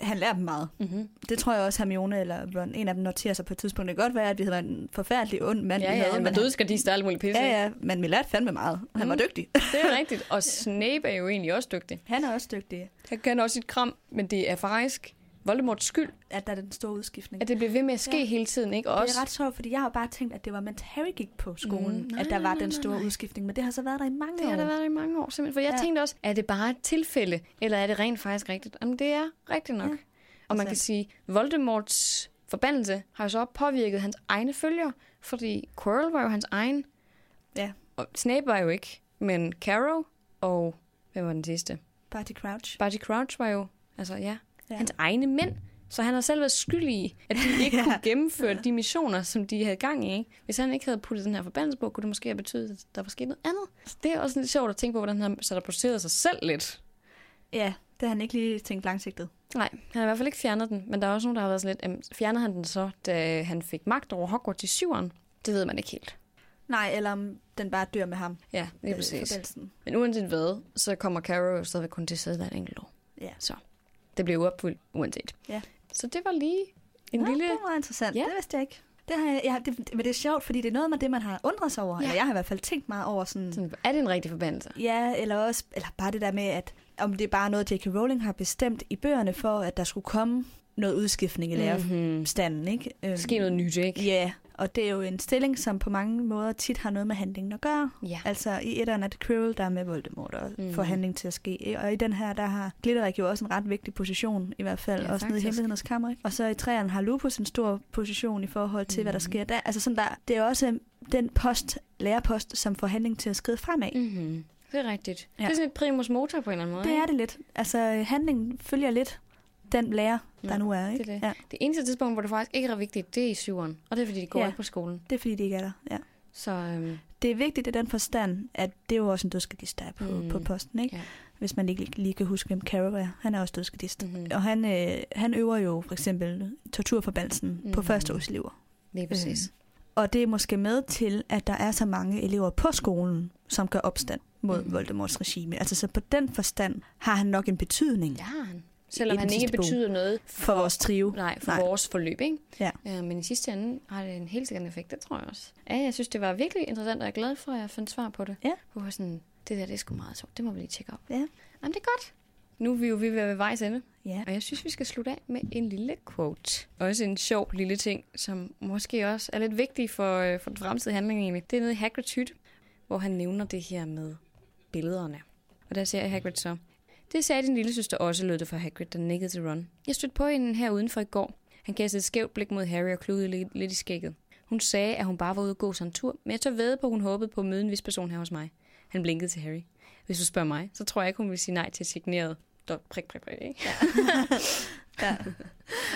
S2: han lærer dem meget.
S1: mm-hmm.
S2: Det tror jeg også, Hermione eller Ron, en af dem noterer sig på et tidspunkt. Det kan godt være, at vi havde en forfærdelig ond mand.
S1: Ja, ja,
S2: havde,
S1: var dødskadist og alt muligt pisse.
S2: Ja, ja, men vi lærte fandme meget. Han var
S1: Mm.
S2: dygtig.
S1: Det er rigtigt. Og Snape er jo egentlig også dygtig.
S2: Han er også dygtig.
S1: Han kan også sit kram, men det er faktisk Voldemorts skyld,
S2: At der er den store udskiftning.
S1: at det bliver ved med at ske
S2: Ja.
S1: hele tiden. Ikke? Og
S2: Det
S1: også,
S2: er ret sjovt, fordi jeg har bare tænkt, at det var, mens Harry gik på skolen,
S1: Mm, nej,
S2: at der var
S1: nej,
S2: den store
S1: nej.
S2: udskiftning. Men det har så været der i mange
S1: det
S2: år.
S1: har der været i mange år simpelthen. For jeg
S2: Ja.
S1: tænkte også, er det bare et tilfælde, eller er det rent faktisk rigtigt? Jamen, det er rigtigt nok.
S2: Ja.
S1: Og man kan
S2: Altså-
S1: sige, Voldemorts forbandelse har jo så påvirket hans egne følger, fordi Quirrell var jo hans egen,
S2: Ja,
S1: og Snape var jo ikke, men Carrow og, hvem var den sidste?
S2: Barty Crouch.
S1: Barty Crouch var jo, altså ja,
S2: Ja.
S1: hans egne mænd. Så han har selv været skyldig i, at de ikke
S2: Ja.
S1: kunne gennemføre de missioner, som de havde gang i. Ikke? Hvis han ikke havde puttet den her forbandelse på, kunne det måske have betydet, at der var sket noget andet. Så det er også lidt sjovt at tænke på, hvordan han så der produceret sig selv lidt.
S2: Ja, det har han ikke lige tænkt langsigtet.
S1: Nej, han har i hvert fald ikke fjernet den, men der er også nogen, der har været sådan lidt, jamen, fjernede han den så, da han fik magt over Hogwarts i syveren? Det ved man ikke helt.
S2: Nej, eller om den bare dør med ham.
S1: Ja, lige
S2: øh,
S1: præcis.
S2: forbindelsen.
S1: Men uanset hvad, så kommer Caro stadigvæk kun til at sidde der et enkelt år.
S2: Ja.
S1: Så det bliver uopfyldt uanset.
S2: Ja.
S1: Så det var lige en
S2: Nå,
S1: lille...
S2: det var interessant.
S1: Ja.
S2: Det vidste jeg ikke. Det har jeg, jeg, det, men det er sjovt, fordi det er noget med det, man har undret sig over.
S1: Ja.
S2: Eller jeg har i hvert fald tænkt meget over sådan...
S1: Sådan, er det en rigtig forbandelse?
S2: Ja, eller også eller bare det der med, at om det er bare noget, J.K. Rowling har bestemt i bøgerne for, at der skulle komme noget udskiftning i lærerstanden, ikke? Øhm,
S1: Ske noget nyt, ikke?
S2: Ja, og det er jo en stilling, som på mange måder tit har noget med handlingen at gøre.
S1: Ja.
S2: Altså i etteren er det Quirrell, der er med Voldemort og mm. får handling til at ske. Og i den her, der har Glitterik jo også en ret vigtig position, i hvert fald,
S1: Ja,
S2: også nede i
S1: faktisk.
S2: Hemmelighedernes Kammer. ikke? Og så i træerne har Lupus en stor position i forhold til, mm. hvad der
S1: Mhm.
S2: sker der. Altså sådan der, det er også den post, lærerpost, som får handling til at skride fremad. Mm.
S1: Mm-hmm. Det er rigtigt. Ja. Det er sådan et primus motor på en eller anden måde.
S2: Det er det lidt. Altså handlingen følger lidt den lærer, der
S1: Ja,
S2: nu er.
S1: det
S2: Ikke?
S1: er det.
S2: Ja,
S1: Det eneste tidspunkt, hvor det faktisk ikke er vigtigt, det er i syveren. Og det er, fordi de går
S2: Ja.
S1: ikke på skolen.
S2: det er fordi, de ikke er der. Ja.
S1: Så øhm,
S2: Det er vigtigt i den forstand, at det er jo også en dødskadist, der er på,
S1: Mm.
S2: mm. på posten. Ikke?
S1: Ja.
S2: Hvis man ikke lige kan huske, hvem Carol er. Han er også dødskadist.
S1: mm-hmm.
S2: Og han, øh, han øver jo for eksempel torturforbandelsen mm.
S1: Mhm.
S2: på førsteårselever.
S1: lige præcis.
S2: Og det er måske med til, at der er så mange elever på skolen, som gør opstand mod
S1: Mhm.
S2: mm. Voldemorts regime. Altså så på den forstand har han nok en betydning
S1: Det har han. Selvom han ikke
S2: bog.
S1: betyder noget
S2: for vores trio.
S1: Nej, for
S2: Nej.
S1: vores forløb, ikke?
S2: Ja.
S1: Øh, men i sidste ende har det en helt sikkert effekt, det tror jeg også. Ja, jeg synes, det var virkelig interessant, og jeg er glad for, at jeg fandt svar på det.
S2: Ja.
S1: Hvor jeg sådan, det der, det er sgu meget sjovt. Det må vi lige tjekke op.
S2: Ja.
S1: Jamen, det er godt. Nu er vi jo ved ved vejs ende.
S2: Ja.
S1: Og jeg synes, vi skal slutte af med en lille quote. Også en sjov lille ting, som måske også er lidt vigtig for, øh, for den fremtidige handling egentlig. Det er nede i Hagrid's hytte, hvor han nævner det her med billederne. Og der siger Hagrid så, det sagde din lille søster også, lød det for Hagrid, der nikkede til Ron. Jeg stødte på hende her udenfor i går. Han kastede et skævt blik mod Harry og kludede lidt, lidt i skægget. Hun sagde, at hun bare var ude at gå sig en tur, men jeg tør ved på, at hun håbede på at møde en vis person her hos mig. Han blinkede til Harry. Hvis du spørger mig, så tror jeg ikke, hun vil sige nej til signeret. Dot, prik, prik, prik, ikke?
S2: ja.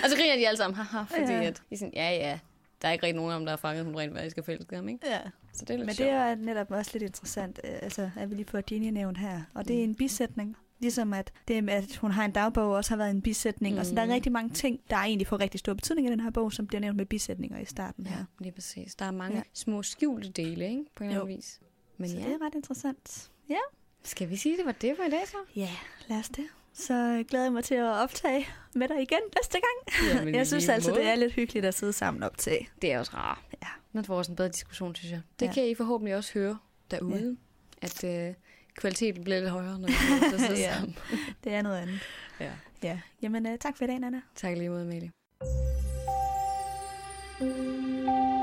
S1: Og så griner de alle sammen, haha, fordi
S2: Ja.
S1: ja. at de sådan, ja, ja, der er ikke rigtig nogen af dem, der har fanget, hun rent faktisk er forelsket ham, ikke?
S2: ja.
S1: Så det er lidt
S2: Men
S1: sjovt.
S2: det er netop også lidt interessant, øh, altså, at vi lige får Ginny nævnt her. Og det er en bisætning. Ligesom at, det, at hun har en dagbog også har været en bisætning. Mm. Og så der er
S1: Mhm.
S2: rigtig mange ting, der egentlig får rigtig stor betydning i den her bog, som bliver nævnt med bisætninger i starten
S1: Ja,
S2: her.
S1: lige præcis. Der er mange
S2: Ja.
S1: ja. små skjulte dele, ikke? På en eller anden vis. Men
S2: Så
S1: ja,
S2: det er ret interessant. Ja,
S1: skal vi sige, det var det for i dag så?
S2: ja lad os det. Så glæder jeg mig til at optage med dig igen næste gang.
S1: Jamen,
S2: jeg synes altså,
S1: måde.
S2: det er lidt hyggeligt at sidde sammen og optage.
S1: Det er også rart.
S2: Ja.
S1: Man får også en bedre diskussion, synes jeg. Det
S2: Ja.
S1: ja. kan I forhåbentlig også høre derude, ja. at øh, kvaliteten bliver lidt højere, når vi sidder
S2: Ja.
S1: sammen.
S2: Det er noget andet.
S1: Ja.
S2: Ja, jamen uh, tak for i dag, Nana.
S1: Tak lige måde, Amalie.
S2: thank you